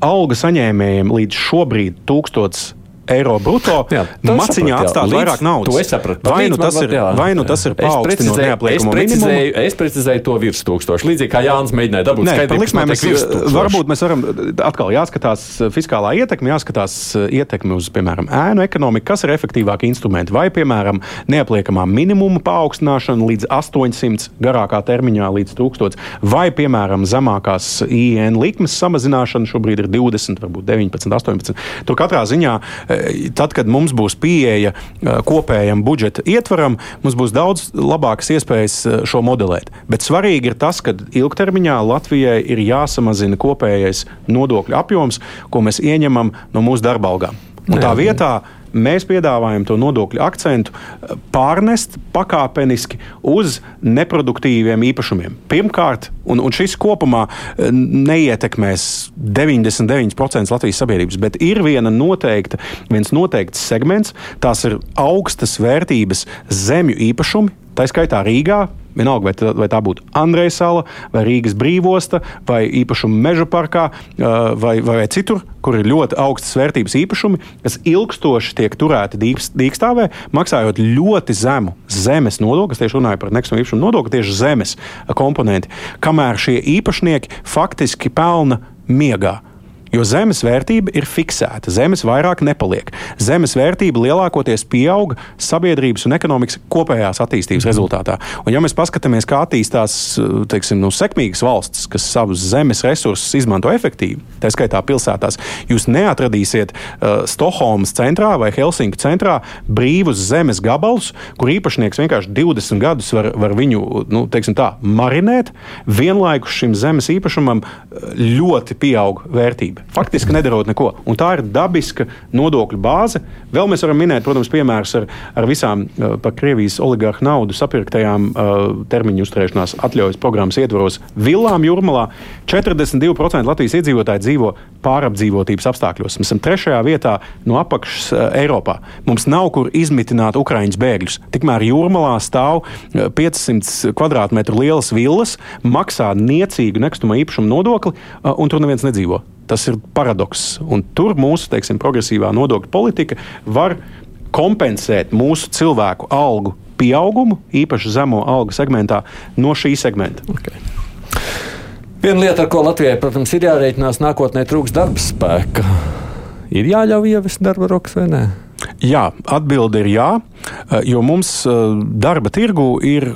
alga saņēmējiem līdz šobrīd 1000 eiro brutto. Jā, maciņā atstāt vairāk naudas. Sapratu. Vai nu tas ir, jā, vai nu tas ir paaugstinot neapliekamo minimumu? Es precizēju to virs tūkstošu. Līdzīgi kā Jānis mēģināja dabūt skaidrību. Likmēm mēs varbūt mēs varam atkal jāskatās fiskālā ietekme, jāskatās ietekme uz, piemēram, ēnu ekonomiku, kas ir efektīvāki instrumenti. Vai, piemēram, neapliekamā minimuma paaugstināšana līdz 800 garākā termiņā līdz 1000, vai, piemēram, zemākās IN likmes samazināšana šobrīd ir 20, varbūt 19, 18. Tur katrā ziņā tad, kad mums būs pieeja kopējam budžeta ietvaram, mums būs daudz labākas iespējas šo modelēt. Bet svarīgi ir tas, ka ilgtermiņā Latvijai ir jāsamazina kopējais nodokļu apjoms, ko mēs ieņemam no mūsu darba algām. Un tā vietā mēs piedāvājam to nodokļu akcentu eh, pārnest pakāpeniski uz neproduktīviem īpašumiem. Pirmkārt, un, un šis kopumā eh, neietekmēs 99% Latvijas sabiedrības, bet ir viena noteikta, viens noteikts segments, tās ir augstas vērtības zemju īpašumi, tā skaitā Rīgā Vienalga, vai tā, vai tā būtu Andreja sala, vai Rīgas brīvosta, vai īpašuma meža parkā, vai, vai, vai citur, kur ir ļoti augstas vērtības īpašumi, kas ilgstoši tiek turēti dīkstāvē, maksājot ļoti zemu zemes nodokli. Es tieši runāju par nekustamo īpašumu nodokli, tieši zemes komponenti, kamēr šie īpašnieki faktiski pelna miegā. Jo zemes vērtība ir fiksēta, zemes vairāk nepaliek. Zemes vērtība lielākoties pieaug sabiedrības un ekonomikas kopējās attīstības mm. rezultātā. Un, ja mēs paskatāmies, kā attīstās teiksim, nu, sekmīgas valstis, kas savus zemes resursus izmanto efektīvi, tā skaitā pilsētās, jūs neatradīsiet uh, Stokholmas centrā vai Helsinku centrā brīvus zemes gabalus, kur īpašnieks vienkārši 20 gadus var, var viņu nu, tā, marinēt. Vienlaikus šim zemes īpašumam uh, ļoti pieaug vērtība. Faktiski nedarot neko. Un tā ir dabiska nodokļu bāze. Vēl mēs varam minēt, protams, piemērus ar, ar visām uh, par Krievijas oligārhu naudu sapirktajām uh, termiņu uzturēšanās atļaujas programmas ietvaros villām Jurmalā. 42% Latvijas iedzīvotāji dzīvo pārapdzīvotības apstākļos. Mēs esam trešajā vietā no apakšas uh, Eiropā. Mums nav kur izmitināt Ukraiņas bēgļus. Tikmēr Jūrmalā stāv 500 km2 lielas villas, maksā niecīgu nekustamā īpašuma nodokli, un tur neviens nedzīvo. Tas ir paradoks. Un tur mūsu teiksim, progresīvā nodokļu politika var kompensēt mūsu cilvēku algu pieaugumu, īpaši zemo algu segmentā, no šī segmenta. Okay. Viena lieta, ar ko Latvijai, protams, ir jārēķinās, nākotnē trūks darba spēka. Ir jāļauj ievest darba rokas vai nē? Jā, atbilde ir jā, jo mums darba tirgu ir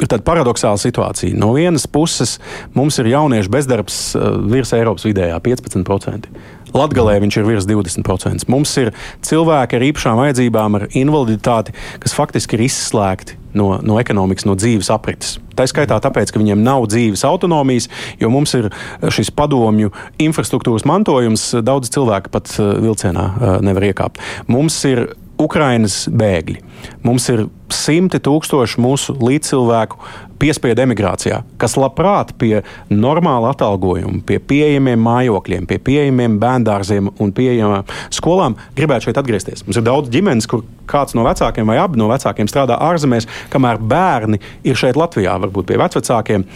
ir tāda paradoxāla situācija. No vienas puses mums ir jauniešu bezdarbs uh, virs Eiropas vidējā 15%. Latvijā viņš ir virs 20%. Mums ir cilvēki ar īpašām vajadzībām, ar invaliditāti, kas faktiski ir izslēgti no, no ekonomikas, no dzīves aprites. Tā skaitā tāpēc, ka viņiem nav dzīves autonomijas, jo mums ir šis padomju infrastruktūras mantojums. Daudz cilvēku pat vilcienā nevar iekāpt. Mums ir Ukrainas bēgļi. Mums ir simti tūkstoši mūsu līdzcilvēku piespiedu emigrācijā, kas labprāt pie normāla atalgojuma, pie pieejamiem mājokļiem, pie pieejamiem bērngārziem un pieejamām skolām gribētu šeit atgriezties. Mums ir daudz ģimenes, kur kāds no vecākiem vai abi no vecākiem strādā ārzemēs, kamēr bērni ir šeit Latvijā, varbūt pie vecākiem,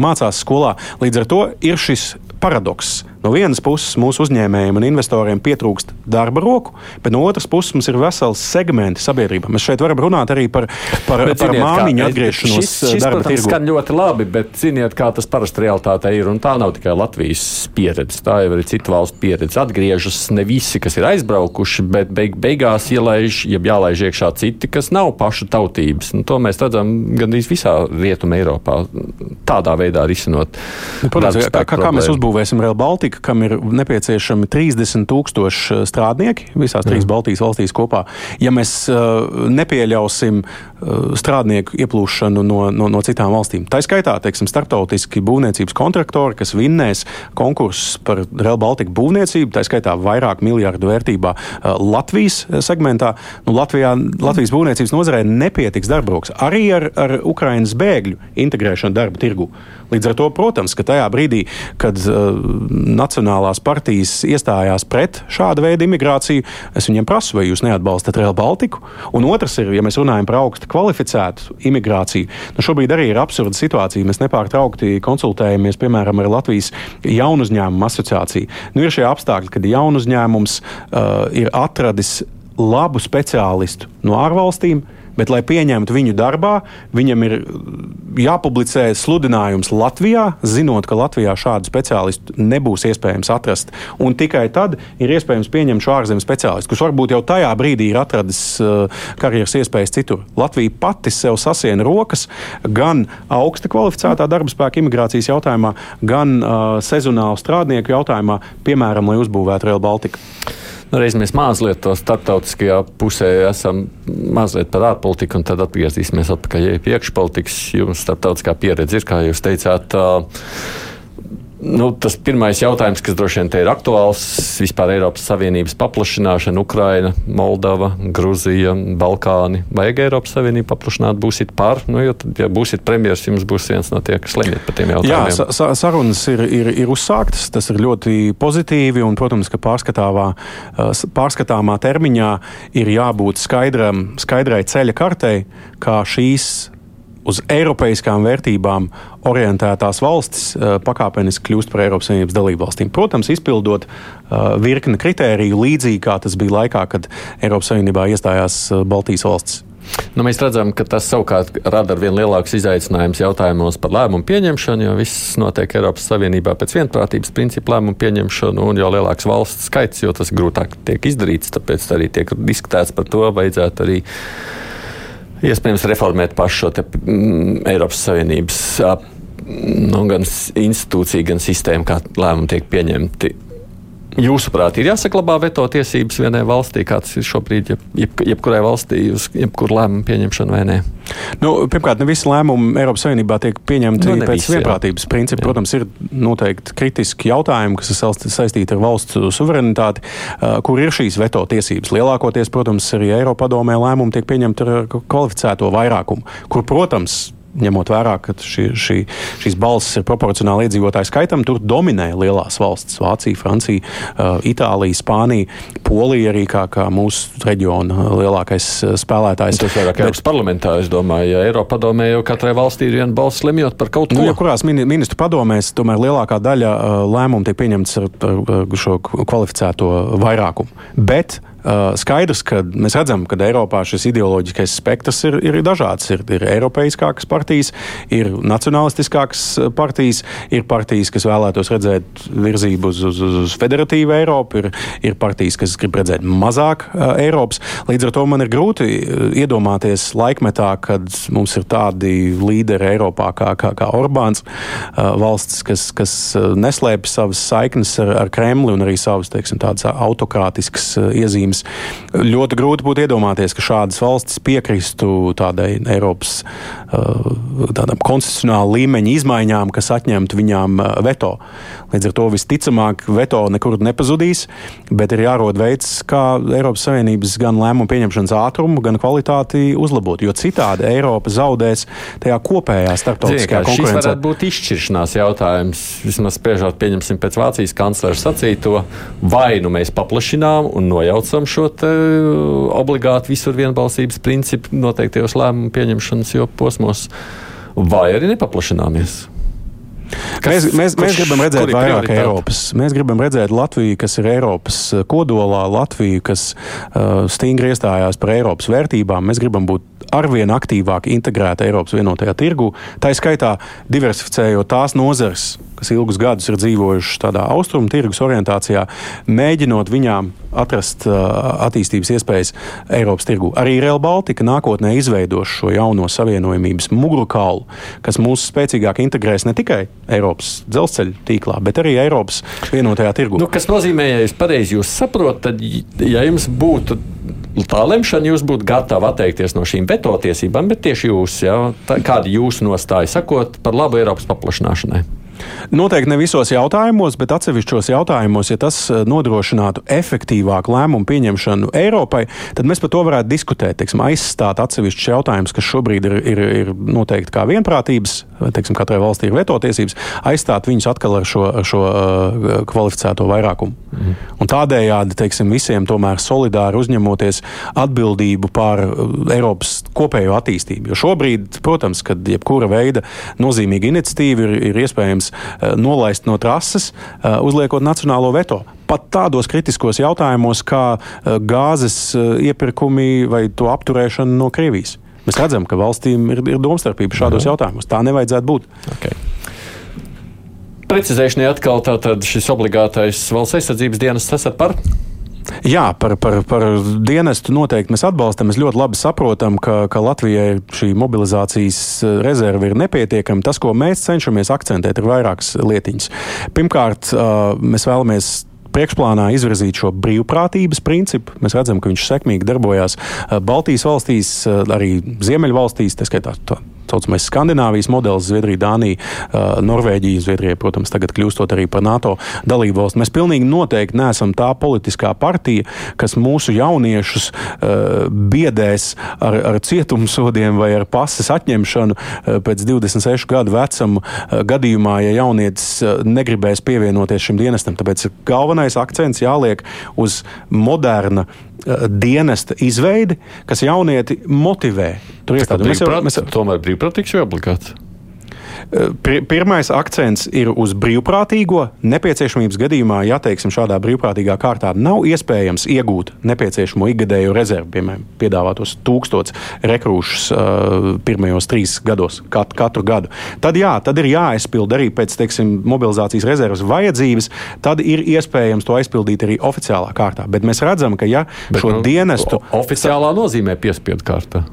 mācās skolā. Līdz ar to ir šis paradoks. No vienas puses mūsu uzņēmējiem un investoriem pietrūkst darba roku, bet no otras puses mums ir vesels segmenti sabiedrībā. Mēs šeit varam runāt arī par, par, bet, par ziniet, māmiņu kā, atgriešanos šis, šis, protams, tirgu. Skan ļoti labi, bet ziniet, kā tas parasti realitātē ir. Un tā nav tikai Latvijas pieredze, tā jau ir citu valstu pieredze. Atgriežas ne visi, kas ir aizbraukuši, bet beig, beigās ielaiž, ja jālaiž iekšā citi, kas nav pašu tautības. Un to mēs redzam gandrīz visā Rietumē Eiropā. Tādā veidā risinot. Nu, protams, kā, kā mēs uzbūvēsim Rail Baltica, kam ir nepieciešami 30 tūkstoši strādnieki visās trīs Baltijas valstīs kopā. Ja mēs uh, nepieļausim uh, strādnieku ieplūšanu no, no, no citām valstīm, tā skaitā, teiksim, starptautiski būvniecības kontraktori, kas vinnēs konkursus par Rail Baltica būvniecību, tā skaitā vairāk miljardu vērtībā uh, Latvijas segmentā, nu, Latvijā, Latvijas būvniecības nozarē nepietiks darbroks arī ar, ar Ukrainas bēgļu integrēšanu darba tirgu. Līdz ar to, protams, ka tajā brīdī, kad uh, Nacionālās partijas iestājās pret šādu veidu imigrāciju, es viņiem prasu, vai jūs neatbalstat Real Baltiku. Un otrs ir, ja mēs runājam par augstu kvalificētu imigrāciju, nu šobrīd arī ir absurda situācija. Mēs nepārtraukti konsultējamies, piemēram, ar Latvijas jaunu uzņēmumu asociāciju. Nu, ir šie apstākļi, kad jaunu uzņēmums uh, ir atradis labu speciālistu no ārvalstīm, bet, lai pieņemtu viņu darbā, viņam ir jāpublicē sludinājums Latvijā, zinot, ka Latvijā šādu speciālistu nebūs iespējams atrast. Un tikai tad ir iespējams pieņemt šo ārzemju speciālistu, kurš varbūt jau tajā brīdī ir atradis uh, karjeras iespējas citur. Latvija pati sev sasiena rokas gan augsta kvalificētā darba spēka imigrācijas jautājumā, gan uh, sezonālu strādnieku jautājumā, piemēram, lai uzbūvētu Rail Baltica. Nu, reiz mēs mazliet to starptautiskajā pusē esam mazliet par ārpolitiku, un tad atgriezīsimies atpakaļ pie iekšpolitikas. Jums starptautiskā pieredze ir, kā jūs teicāt. Uh, Nu, tas pirmais jautājums, kas droši vien te ir aktuāls, vispār Eiropas Savienības paplašināšana, Ukraina, Moldova, Gruzija, Balkāni. Vajag Eiropas Savienību paplašināt, būsiet par, nu, jo, tad, ja būsiet premjeras, jums būs viens no tie, kas lemjat par tiem jautājumiem. Jā, sa sarunas ir, ir, ir uzsāktas, tas ir ļoti pozitīvi, un, protams, ka pārskatāmā termiņā ir jābūt skaidram, skaidrai ceļa kartei, kā šīs uz eiropeiskām vērtībām orientētās valstis uh, pakāpeniski kļūst par Eiropas Savienības dalību valstīm. Protams, izpildot uh, virkni kritēriju līdzīgi kā tas bija laikā, kad Eiropas Savienībā iestājās uh, Baltijas valstis. Nu, mēs redzam, ka tas savukārt rada ar vien lielākus izaicinājumus jautājumos par lēmumu pieņemšanu, jo viss notiek Eiropas Savienībā pēc vienprātības principa lēmumu pieņemšanu, un jo lielāks valsts skaits, jo tas grūtāk tiek izdarīts. Tāpēc arī tiek diskutēts par to, vajadzētu arī iespējams reformēt pašu šo te, mm, Eiropas Savienības nu, gan institūciju, gan sistēmu, kā lēmumi tiek pieņemti. Jūsuprāt, ir jāsaglabā veto tiesības vienai valstī, kāds ir šobrīd, jeb, jeb, jebkurai valstī, uz jebkuru lēmumu pieņemšanu vai nē? Nu, pirmkārt, ne visi lēmumi Eiropas Savienībā tiek pieņemti nu, pēc vienprātības principa. Protams, ir noteikti kritiski jautājumi, kas ir saistīti ar valsts suverenitāti, kur ir šīs veto tiesības. Lielākoties, protams, arī Eiropa padomē lēmumi tiek pieņemti ar kvalificēto vairākumu, kur, protams, ņemot vērā, ka šī, šī, šīs balsis ir proporcionāli iedzīvotāju skaitam, tur dominē lielās valstis - Vācija, Francija, uh, Itālija, Spānija, Polija arī kā, kā mūsu reģiona lielākais uh, spēlētājs. Tas vairāk Eiropas parlamentā, es domāju, ja Eiropa padomē jau katrai valstī ir viena balss lemjot par kaut nu, ko. Nu, ja kurās ministru padomēs, tomēr lielākā daļa uh, lēmumu tiek pieņemts ar, ar šo kvalificēto vairākumu. Bet skaidrs, ka mēs redzam, ka Eiropā šis ideoloģiskais spektrs ir, ir dažāds. Ir, ir eiropeiskākas partijas, ir nacionālistiskākas uh, partijas, ir partijas, kas vēlētos redzēt virzību uz, uz, uz federatīvu Eiropu, ir, ir partijas, kas grib redzēt mazāk uh, Eiropas. Līdz ar to man ir grūti iedomāties laikmetā, kad mums ir tādi līderi Eiropā kā, kā, kā Orbāns, uh, valsts, kas, kas neslēpj savas saiknes ar, ar Kremli un arī savas teiksim, autokrātiskas iezīmes valstis. Ļoti grūti būtu iedomāties, ka šādas valstis piekristu tādai Eiropas uh, tādam konstitucionāla līmeņa izmaiņām, kas atņemtu viņām uh, veto. Līdz ar to visticamāk veto nekur nepazudīs, bet ir jārod veids, kā Eiropas Savienības gan lēmumu pieņemšanas ātrumu, gan kvalitāti uzlabot. Jo citādi Eiropa zaudēs tajā kopējā starptautiskajā konkurencē. Tas varētu būt izšķiršanās jautājums. Vismaz spriežot, pieņemsim pēc Vācijas kanclera sacīto, vai nu mēs paplašinām un nojaucam šo obligāti visur vienbalsības principu noteiktajos lēmumu pieņemšanas posmos, vai arī nepaplašināmies. Kas, mēs, mēs, mēs gribam redzēt vairāk? Eiropas. Mēs gribam redzēt Latviju, kas ir Eiropas kodolā, Latviju, kas uh, stingri iestājās par Eiropas vērtībām. Mēs gribam būt arvien aktīvāk integrēta Eiropas vienotajā tirgu, tā skaitā diversificējot tās nozares, kas ilgus gadus ir dzīvojušas tādā austrumu tirgus orientācijā, mēģinot viņām atrast uh, attīstības iespējas Eiropas tirgu. Arī Real Baltica nākotnē izveidos šo jauno savienojumības mugurkaulu, kas mūs spēcīgāk integrēs ne tikai Eiropas dzelzceļa tīklā, bet arī Eiropas vienotajā tirgu. Nu, kas nozīmē, ja jūs pareizi saprotat, tad, ja jums būtu tā lemšana, jūs būtu gatavi atteikties no šīm veto tiesībām, bet tieši jūs, ja, tā, kāda jūsu nostāja, sakot par labu Eiropas paplašināšanai? Noteikti ne visos jautājumos, bet atsevišķos jautājumos, ja tas eh, nodrošinātu efektīvāku lēmumu pieņemšanu Eiropai, tad mēs par to varētu diskutēt. Teiksim, aizstāt atsevišķus jautājumus, kas šobrīd ir, ir, ir noteikti kā vienprātības, teiksim, katrai valstī ir veto tiesības, aizstāt viņus atkal ar šo, šo uh, kvalificēto vairākumu. Mm. Un tādējādi teiksim, visiem tomēr solidāri uzņemoties atbildību par uh, Eiropas kopējo attīstību. Jo šobrīd, protams, kad jebkura veida nozīmīga iniciatīva ir, ir iespējams eh, nolaist no trases, uzliekot nacionālo veto pat tādos kritiskos jautājumos, kā gāzes iepirkumi vai to apturēšana no Krievijas. Mēs redzam, ka valstīm ir, ir domstarpība šādos mhm. jautājumos. Tā nevajadzētu būt. Okay. Precizēšanai atkal tātad šis obligātais valsts aizsardzības dienas esat par? Jā, par, par, par dienestu noteikti mēs atbalstam. Mēs ļoti labi saprotam, ka, ka Latvijai šī mobilizācijas eh, rezerve ir nepietiekama. Tas, ko mēs cenšamies akcentēt, ir vairākas lietiņas. Pirmkārt, mēs vēlamies priekšplānā izvirzīt šo brīvprātības principu. Mēs redzam, ka viņš sekmīgi darbojās Baltijas valstīs, arī Ziemeļvalstīs, tā skaitā saucamais Skandināvijas modelis, Zviedrija, Dānija, Norvēģija, Zviedrija, protams, tagad kļūstot arī par NATO dalību valsts. Mēs pilnīgi noteikti neesam tā politiskā partija, kas mūsu jauniešus biedēs ar, ar cietumsodiem vai ar pases atņemšanu pēc 26 gadu vecuma gadījumā, ja jaunietis negribēs pievienoties šim dienestam. Tāpēc galvenais akcents jāliek uz moderna dienesta izveidi, kas jaunieti motivē. Tur iestādi. Mēs jau mēs... tomēr brīvprātīgs vai obligāts? Pir pirmais akcents ir uz brīvprātīgo. Nepieciešamības gadījumā, ja teiksim, šādā brīvprātīgā kārtā nav iespējams iegūt nepieciešamo ikgadējo rezervi, piemēram, piedāvātos tūkstotus rekrūšus uh, pirmajos trīs gados, kat, katru gadu, tad jā, tad ir jāaizpild arī pēc teiksim, mobilizācijas rezerves vajadzības. Tad ir iespējams to aizpildīt arī oficiālā kārtā. Bet mēs redzam, ka ja Bet, šo nu, dienestu. Oficiālā nozīmē piespiedu kārtā.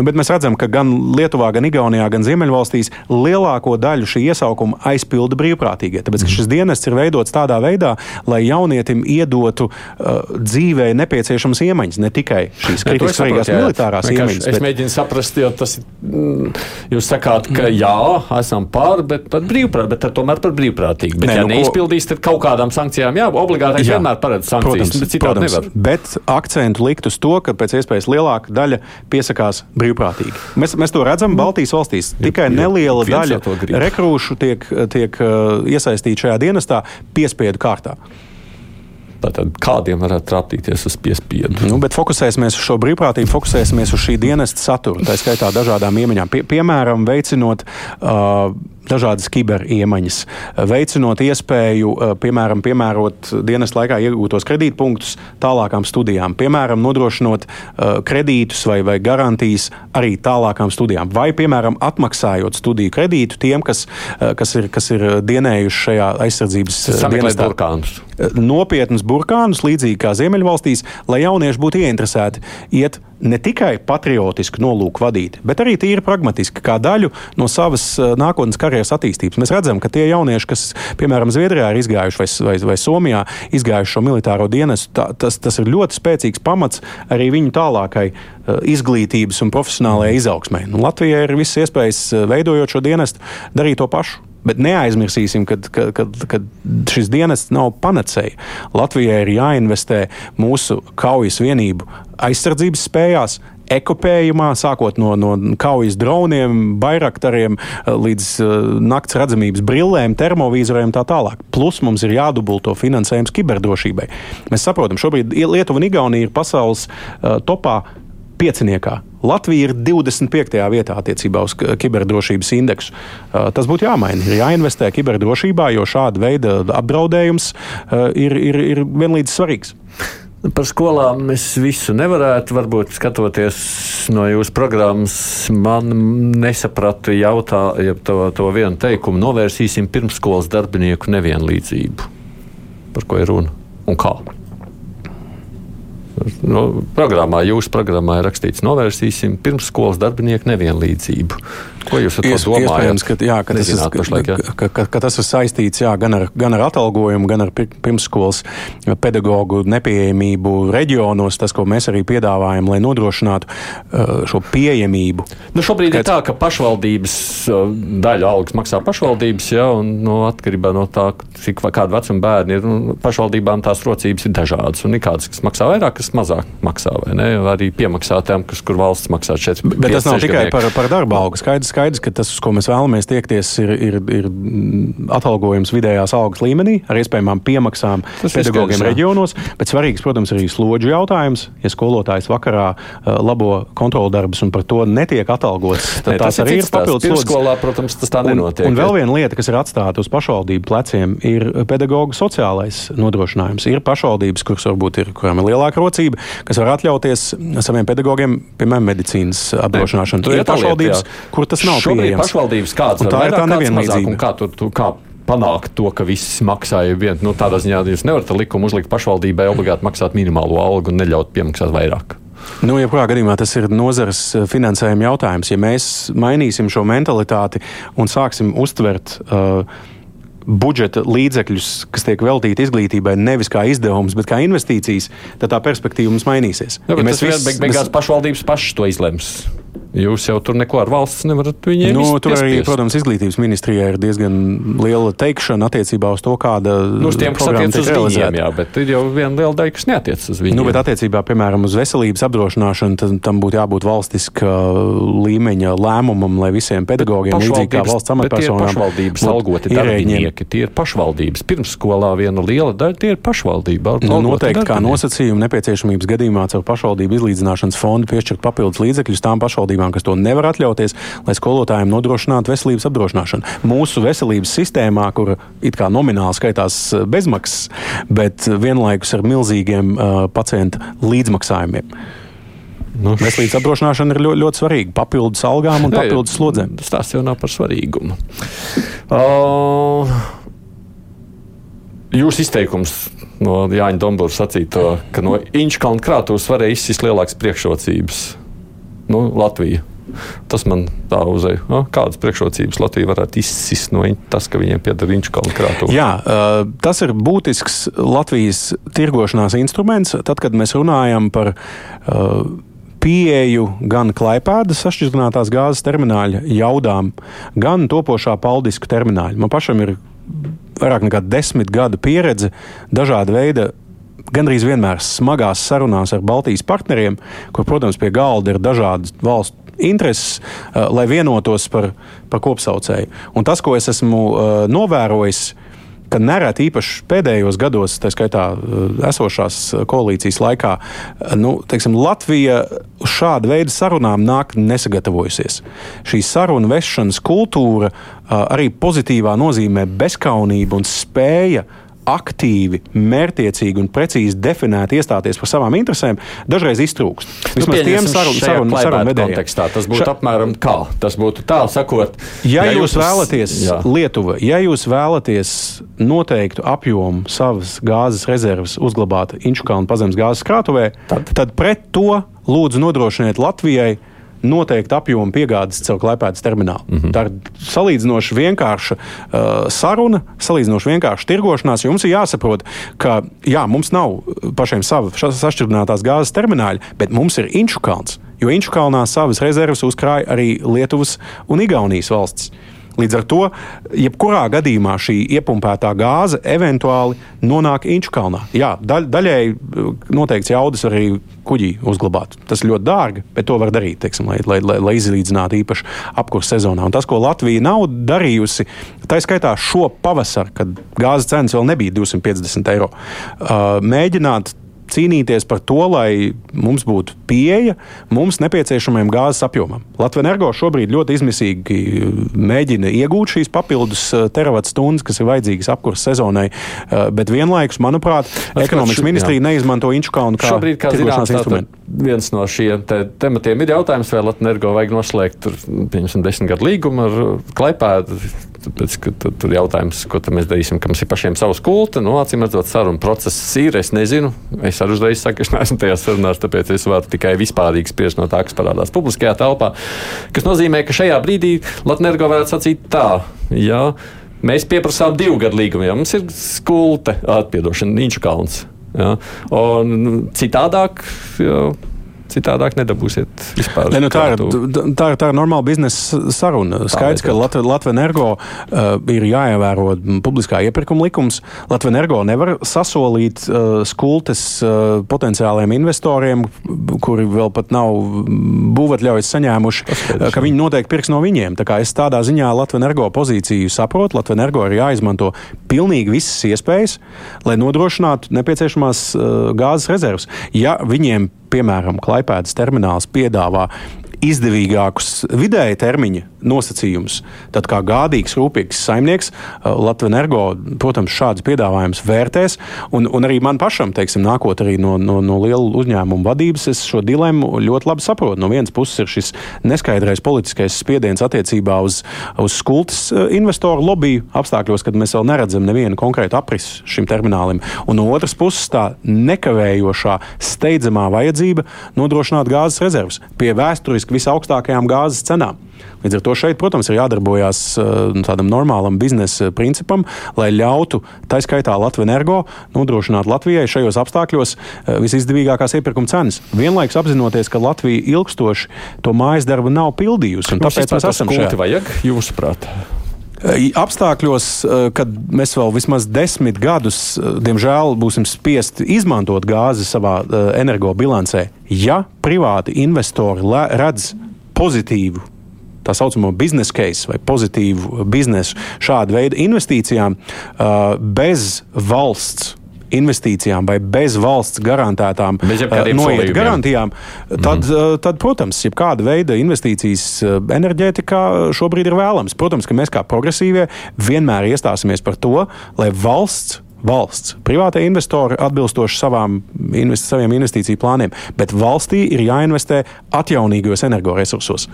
Nu, bet mēs redzam, ka gan Lietuvā, gan Igaunijā, gan Ziemeļvalstīs lielāko daļu šī iesaukuma aizpilda brīvprātīgie. Tāpēc šis dienests ir veidots tādā veidā, lai jaunietim iedotu uh, dzīvē nepieciešamas iemaņas, ne tikai šīs kritiski svarīgās militārās iemaņas. Bet... Es mēģinu saprast, jo tas ir. Mm, jūs sakāt, ka jā, esam pār, bet par brīvprātīgu, bet tomēr par brīvprātīgu. Bet, Nē, ja nu, neizpildīs, tad kaut kādām sankcijām jā, obligāti jā, vienmēr paredz sankcijas. Protams, bet protams, nevar. Bet akcentu likt uz to, ka pēc iespējas lielāka daļa piesakās brīvprātīgi brīvprātīgi. Mēs, mēs to redzam Baltijas valstīs. Tikai jo, neliela jo, daļa rekrūšu tiek, tiek uh, iesaistīta šajā dienestā piespiedu kārtā. Tātad kādiem varētu trāpīties uz piespiedu? Nu, bet fokusēsimies uz šo brīvprātību, fokusēsimies uz šī dienesta saturu, tā skaitā dažādām iemaņām. Pie, piemēram, veicinot uh, dažādas kiberiemaņas, veicinot iespēju, eh, piemēram, piemērot dienas laikā iegūtos kredītpunktus tālākām studijām, piemēram, nodrošinot uh, kredītus vai, vai garantijas arī tālākām studijām, vai, piemēram, atmaksājot studiju kredītu tiem, kas, uh, kas, ir, kas ir dienējuši šajā aizsardzības dienestā. Burkānus. Nopietnus burkānus, līdzīgi kā Ziemeļvalstīs, lai jaunieši būtu ieinteresēti iet ne tikai patriotisku nolūku vadīt, bet arī tīri pragmatiski, kā daļu no savas eh, nākotnes karjeras attīstības. Mēs redzam, ka tie jaunieši, kas, piemēram, Zviedrijā ir izgājuši vai, vai, vai Somijā, izgājuši šo militāro dienestu, tā, tas, tas ir ļoti spēcīgs pamats arī viņu tālākai uh, izglītības un profesionālajai izaugsmai. Nu, Latvijai ir visas iespējas, eh, veidojot šo dienestu, darīt to pašu. Bet neaizmirsīsim, ka, šis dienests nav panacēja. Latvijai ir jāinvestē mūsu kaujas vienību aizsardzības spējās, ekopējumā, sākot no, no kaujas droniem, bairaktariem līdz uh, nakts redzamības brillēm, termovīzoriem un tā tālāk. Plus mums ir jādubulto finansējums kiberdrošībai. Mēs saprotam, šobrīd Lietuva un Igaunija ir pasaules uh, topā pieciniekā. Latvija ir 25. vietā attiecībā uz kiberdrošības indeksu. Uh, tas būtu jāmaina. Ir jāinvestē kiberdrošībā, jo šāda veida apdraudējums uh, ir, ir, ir vienlīdz svarīgs. Par skolām es visu nevarētu, varbūt skatoties no jūsu programmas, man nesapratu jautā, ja to, to vienu teikumu novērsīsim pirmsskolas darbinieku nevienlīdzību. Par ko ir runa un kā? Nu, programmā, jūsu programmā ir rakstīts, novērsīsim pirmsskolas darbinieku nevienlīdzību. Ko jūs ar to Ies, domājat? Iespējams, ka, jā, ka, tas ir, pašlaik, jā. ka, ka, ka tas ir saistīts jā, gan, ar, gan ar atalgojumu, gan ar pirmsskolas pedagoģu nepieejamību reģionos, tas, ko mēs arī piedāvājam, lai nodrošinātu uh, šo pieejamību. Nu, šobrīd Kad... ir tā, ka pašvaldības uh, daļu algas maksā pašvaldības, jā, un no, nu, atkarībā no tā, cik kāda vecuma bērni ir, nu, pašvaldībām tās rocības ir dažādas, un ir kādas, kas maksā vairāk, kas mazāk maksā, vai ne? Arī piemaksātām, kas, kur valsts maksā 4. Bet tas nav tikai par, par darba algu. Skaidrs, skaidrs, ka tas, uz ko mēs vēlamies tiekties, ir, ir, ir atalgojums vidējās algas līmenī ar iespējamām piemaksām tas pedagogiem reģionos. Bet svarīgs, protams, arī slodžu jautājums. Ja skolotājs vakarā uh, labo kontrolu darbus un par to netiek atalgots, tad ne, tas, arī ir papildus slodzes. Skolā, protams, tas tā nenotiek. Un, un vēl viena lieta, kas ir atstāta uz pašvaldību pleciem, ir pedagoģa sociālais nodrošinājums. Ir pašvaldības, kuras varbūt ir, kurām ir lielāka rocība, kas var atļauties saviem pedagogiem, piemēram, medicīnas apdrošināšanu. Ir pašvaldības, kur tas tas nav Šobrīd pieejams. pašvaldības kāds un tā ir tā nevienlīdzība. Kā tur, tu, kā panākt to, ka viss maksāja vienu. Nu, tādā ziņā jūs nevarat likumu uzlikt pašvaldībai obligāti maksāt minimālo algu un neļaut piemaksāt vairāk. Nu, jebkurā gadījumā tas ir nozares eh, finansējuma jautājums. Ja mēs mainīsim šo mentalitāti un sāksim uztvert uh, budžeta līdzekļus, kas tiek veltīti izglītībai, nevis kā izdevums, bet kā investīcijas, tad tā perspektīva mums mainīsies. Jā, ja mēs visi beig beigās mēs... pašvaldības pašas to izlems. Jūs jau tur neko ar valsts nevarat viņiem nu, tur arī, protams, izglītības ministrijai ir diezgan liela teikšana attiecībā uz to, kāda nu, kas attiec uz viņiem, jā, bet ir jau viena liela daļa, kas neatiec uz viņiem. Nu, bet attiecībā, piemēram, uz veselības apdrošināšanu, tad tam būtu jābūt valstiska līmeņa lēmumam, lai visiem pedagogiem, līdzīgi kā valsts amatpersonām, pašvaldības algoti darbinieki, tie ir pašvaldības. Pirmsskolā viena liela daļa tie ir pašvaldība. Nu, noteikti kā nosacījumu nepieciešamības gadījumā caur pašvaldību izlīdzināšanas fondu piešķirt papildus līdzekļus tām pašvaldībām pašvaldībām, kas to nevar atļauties, lai skolotājiem nodrošinātu veselības apdrošināšanu. Mūsu veselības sistēmā, kur it kā nomināli skaitās bezmaksas, bet vienlaikus ar milzīgiem uh, pacientu līdzmaksājumiem. Nu, Veselības apdrošināšana ir ļoti, ļoti svarīga. Papildus algām un papildus slodzēm. Tas jau nav par svarīgumu. Uh, Jūsu izteikums no Jāņa Dombūra sacīto, ka no Inčkalna krātuves varēja izsist lielākas priekšrocības. Nu, Latvija. Tas man tā uzēja. No, kādas priekšrocības Latvija varētu izsist no tas, ka viņiem pieder Inčkalna krātuve? Jā, tas ir būtisks Latvijas tirgošanās instruments. Tad, kad mēs runājam par pieeju gan klaipēdas sašķidrinātās gāzes termināļa jaudām, gan topošā paldisku termināļa. Man pašam ir vairāk nekā desmit gadu pieredze dažāda veida. Gandrīz vienmēr smagās sarunās ar Baltijas partneriem, kur, protams, pie galda ir dažādas valstu intereses, uh, lai vienotos par, par kopsaucēju. Un tas, ko es esmu uh, novērojis, ka nereti īpaši pēdējos gados, tā skaitā eh, esošās koalīcijas laikā, eh, nu, teiksim, Latvija uz šādu veidu sarunām nāk nesagatavojusies. Šī sarunu vešanas kultūra eh, arī pozitīvā nozīmē bezskaunība un spēja aktīvi, mērķiecīgi un precīzi definēti iestāties par savām interesēm, dažreiz iztrūkst. Nu, Vismaz tiem sarunu sarun, sarun kontekstā tas būtu Ša... apmēram kā. Tas būtu tā, sakot, ja, ja jūs vēlaties, jā. Lietuva, ja jūs vēlaties noteiktu apjomu savas gāzes rezerves uzglabāt Inčukalnu pazemes gāzes krātuvē, tad? tad pret to lūdzu nodrošiniet Latvijai noteikti apjomu piegādes caur klipētas terminālu. Mm -hmm. Tā ir salīdzinoši vienkārša uh, saruna, salīdzinoši vienkārša tirgošanās. Jums ir jāsaprot, ka jā, mums nav pašiem sava sašķidrinātās gāzes termināļa, bet mums ir Inču kalns. Jo Inču kalnā savas rezerves uzkrāja arī Lietuvas un Igaunijas valsts. Līdz ar to, jebkurā gadījumā šī iepumpētā gāze eventuāli nonāk Inčukalnā. Jā, daļ, daļēji uh, noteikts jaudas arī kuģī uzglabāt. Tas ļoti dārgi, bet to var darīt, teiksim, lai, lai, lai, lai izlīdzinātu īpaši apkurss sezonā. Un tas, ko Latvija nav darījusi, tā skaitā šo pavasaru, kad gāzes cenas vēl nebija 250 eiro, uh, mēģināt cīnīties par to, lai mums būtu pieeja mums nepieciešamajam gāzes apjomam. Latvijas energo šobrīd ļoti izmisīgi mēģina iegūt šīs papildus eh, teravatstundas, kas ir vajadzīgas apkurses sezonai, eh, bet vienlaikus, manuprāt, es ekonomikas ministrija neizmanto Inčukaunu kā šobrīd, kā zināms, instrumentu. Viens no šiem te tematiem ir jautājums, vai Latvijas energo vajag noslēgt tur, pieņemsim, desmit gadu līgumu ar Klaipēdu Tāpēc, ka tur, tur jautājums, ko mēs darīsim, ka mums ir pašiem savs kulta. Nu, acīm redzot, saruna process ir. Es nezinu, es arī uzreiz saku, [LAUGHS] es neesmu tajās sarunās, tāpēc es varu tikai vispārīgi spriest no tā, kas parādās publiskajā telpā. Tas nozīmē, ka šajā brīdī Latvijas varētu sacīt tā. Jā, Mēs pieprasām divu gadu līgumu, jo mums ir skulte, atpiedošana, Nīču kalns. Ja? Un citādāk. Jā, Citādāk nedabūsiet vispār. Ne, nu tā, ir, tā, ir, tā ir normāla biznesa saruna. Skaidrs, ka Latvijas Latv energo uh, ir jāievēro publiskā iepirkuma likums. Latvijas energo nevar sasolīt uh, skultes uh, potenciāliem investoriem, kuri vēl pat nav būvatļaujas saņēmuši, uh, ka viņi noteikti pirks no viņiem. Tā kā es tādā ziņā Latvijas energo pozīciju saprotu, Latvijas energo ir jāizmanto pilnīgi visas iespējas, lai nodrošinātu nepieciešamās uh, gāzes rezerves. Ja viņiem piemēram, Klaipēdas termināls piedāvā izdevīgākus vidēja termiņa nosacījumus, tad kā gādīgs, rūpīgs saimnieks uh, Latvijas energo, protams, šādus piedāvājumus vērtēs. Un, un arī man pašam, teiksim, nākot arī no, no, no liela uzņēmuma vadības, es šo dilemmu ļoti labi saprotu. No vienas puses ir šis neskaidrais politiskais spiediens attiecībā uz, uz skultas uh, investoru lobby apstākļos, kad mēs vēl neredzam nevienu konkrētu aprisu šim terminālim. Un no otras puses tā nekavējošā, steidzamā vajadzība nodrošināt gāzes rezerves pie vēsturiski visaugstākajām gāzes cenām. Līdz ar to šeit, protams, ir jādarbojas uh, tādam normālam biznesa principam, lai ļautu tā skaitā Latvijas energo nodrošināt Latvijai šajos apstākļos uh, visizdevīgākās iepirkuma cenas. Vienlaikus apzinoties, ka Latvija ilgstoši to mājas darbu nav pildījusi. Tāpēc mēs esam šeit. Vajag, jūsuprāt? Apstākļos, kad mēs vēl vismaz desmit gadus, diemžēl, būsim spiesti izmantot gāzi savā energobilancē, ja privāti investori redz pozitīvu tā saucamo biznesa case vai pozitīvu biznesu šāda veida investīcijām bez valsts investīcijām vai bez valsts garantētām Bez jebkādiem noiet garantijām, tad, mm. tad, protams, jebkāda veida investīcijas eh, enerģētikā šobrīd ir vēlams. Protams, ka mēs kā progresīvie vienmēr iestāsimies par to, lai valsts valsts. Privātie investori atbilstoši savām, invest, saviem investīciju plāniem, bet valstī ir jāinvestē atjaunīgos energoresursos.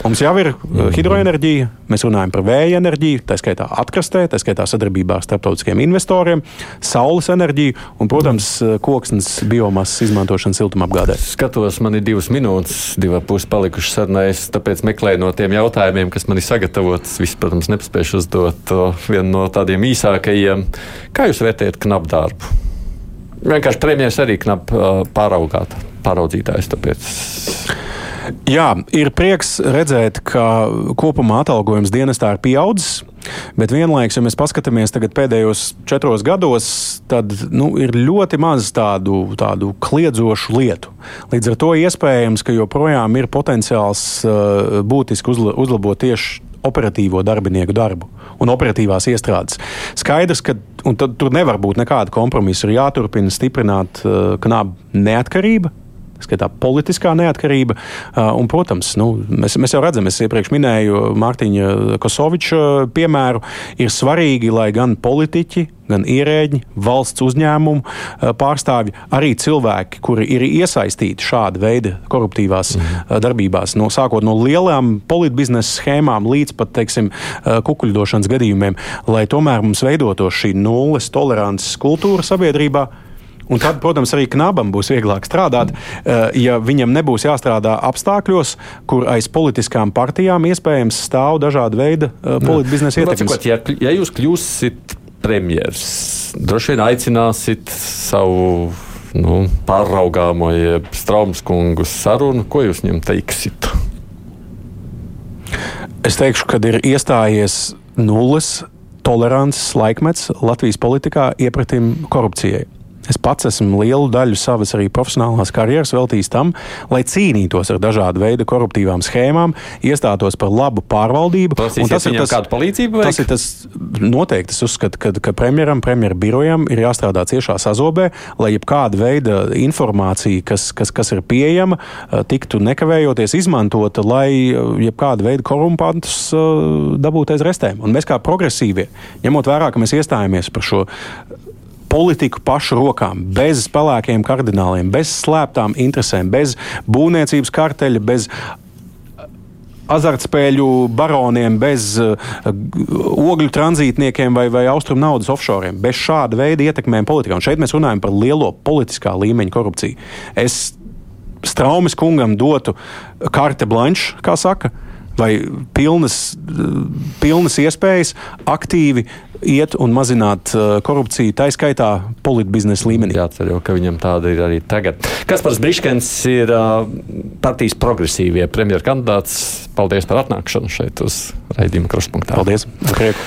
Mums jau ir uh, hidroenerģija, mēs runājam par vēja enerģiju, tā skaitā atkrastē, tā skaitā sadarbībā ar starptautiskiem investoriem, saules enerģiju un, protams, uh, koksnes biomasas izmantošanu siltumapgādē. Skatos, man ir divas minūtes, divas puses palikušas sarunai. Es tāpēc meklēju no tiem jautājumiem, kas man ir sagatavots. Viss, protams, nepaspējuši uzdot vienu no tādiem īsākajiem. Kā jūs vērtējat knapu darbu? Vienkārši premjerministrs arī knapi uh, pāraugāt, pāraudzītājs. Tāpēc Jā, ir prieks redzēt, ka kopumā atalgojums dienestā ir pieaudzis. Bet vienlaikus, ja mēs paskatāmies pēdējos četros gados, tad nu, ir ļoti maz tādu, tādu kliedzošu lietu. Līdz ar to iespējams, ka joprojām ir potenciāls uh, būtiski uzla, uzlabot tieši operatīvo darbinieku darbu un operatīvās iestrādes. Skaidrs, ka tur nevar būt nekāda kompromisa. Ir jāturpina stiprināt uh, knābu neatkarību skaitā politiskā neatkarība. Un, protams, nu, mēs, mēs jau redzam, es iepriekš minēju Mārtiņa Kosoviča piemēru. Ir svarīgi, lai gan politiķi, gan ierēģi, valsts uzņēmumu pārstāvji, arī cilvēki, kuri ir iesaistīti šāda veida koruptīvās mm. darbībās, no sākot no lielām politbiznesa schēmām līdz pat, teiksim, kukuļdošanas gadījumiem, lai tomēr mums veidotos šī nulles tolerances kultūra sabiedrībā. Un tad, protams, arī knabam būs vieglāk strādāt, eh, ja viņam nebūs jāstrādā apstākļos, kur aiz politiskām partijām iespējams stāv dažāda veida eh, politbiznesa ietekmes. Ja, ja jūs kļūsiet premjerministrs, droši vien aicināsit savu nu, pāraugāmo, jeb straumskungu sarunu, ko jūs viņam teiksit? Es teikšu, ka ir iestājies nulles tolerances laikmets Latvijas politikā iepratim korupcijai. Es pats esmu lielu daļu savas arī profesionālās karjeras veltījis tam, lai cīnītos ar dažādu veidu koruptīvām schēmām, iestātos par labu pārvaldību. Tas ir tas, kāda palīdzība. Tas ir tas noteikti. Es uzskatu, ka, ka premjeram, premjeram birojam ir jāstrādā ciešā sazobē, lai jebkāda veida informācija, kas, kas, kas ir pieejama, tiktu nekavējoties izmantota, lai jebkāda veida korumpantus dabūtu aiz restēm. Un mēs kā progresīvie, ņemot vērā, ka mēs iestājāmies par šo politiku pašu rokām, bez pelēkiem kardināliem, bez slēptām interesēm, bez būvniecības karteļa, bez azartspēļu baroniem, bez uh, ogļu tranzītniekiem vai, vai austrumu naudas offshore. Bez šāda veida ietekmēm politikā. Un šeit mēs runājam par lielo politiskā līmeņa korupciju. Es Straumes kungam dotu karte blanche, kā saka, vai pilnas, pilnas iespējas aktīvi iet un mazināt uh, korupciju, tā skaitā politbiznesa līmenī. Jācer jau, ka viņam tāda ir arī tagad. Kaspars Briškens ir uh, partijas progresīvie premjeras kandidāts. Paldies par atnākšanu šeit uz raidījuma kruspunktā. Paldies! Prieku.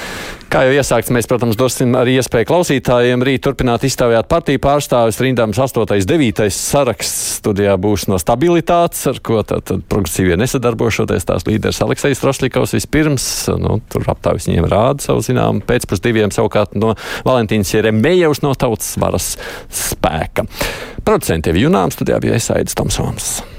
Kā jau iesākts, mēs, protams, dosim arī iespēju klausītājiem rīt turpināt izstāvēt partiju pārstāvis. Rindāms 8. 9. saraksts studijā būs no stabilitātes, ar ko tad, tad progresīvie nesadarbošoties. Tās līderis Aleksis Roslikovs vispirms, nu, tur aptāvis viņiem rāda savu zinām, pēcpus diviem savukārt no Valentīnas Jeremejevs no tautas varas spēka. Producentiem Junām studijā bija Esaidis Tomsons.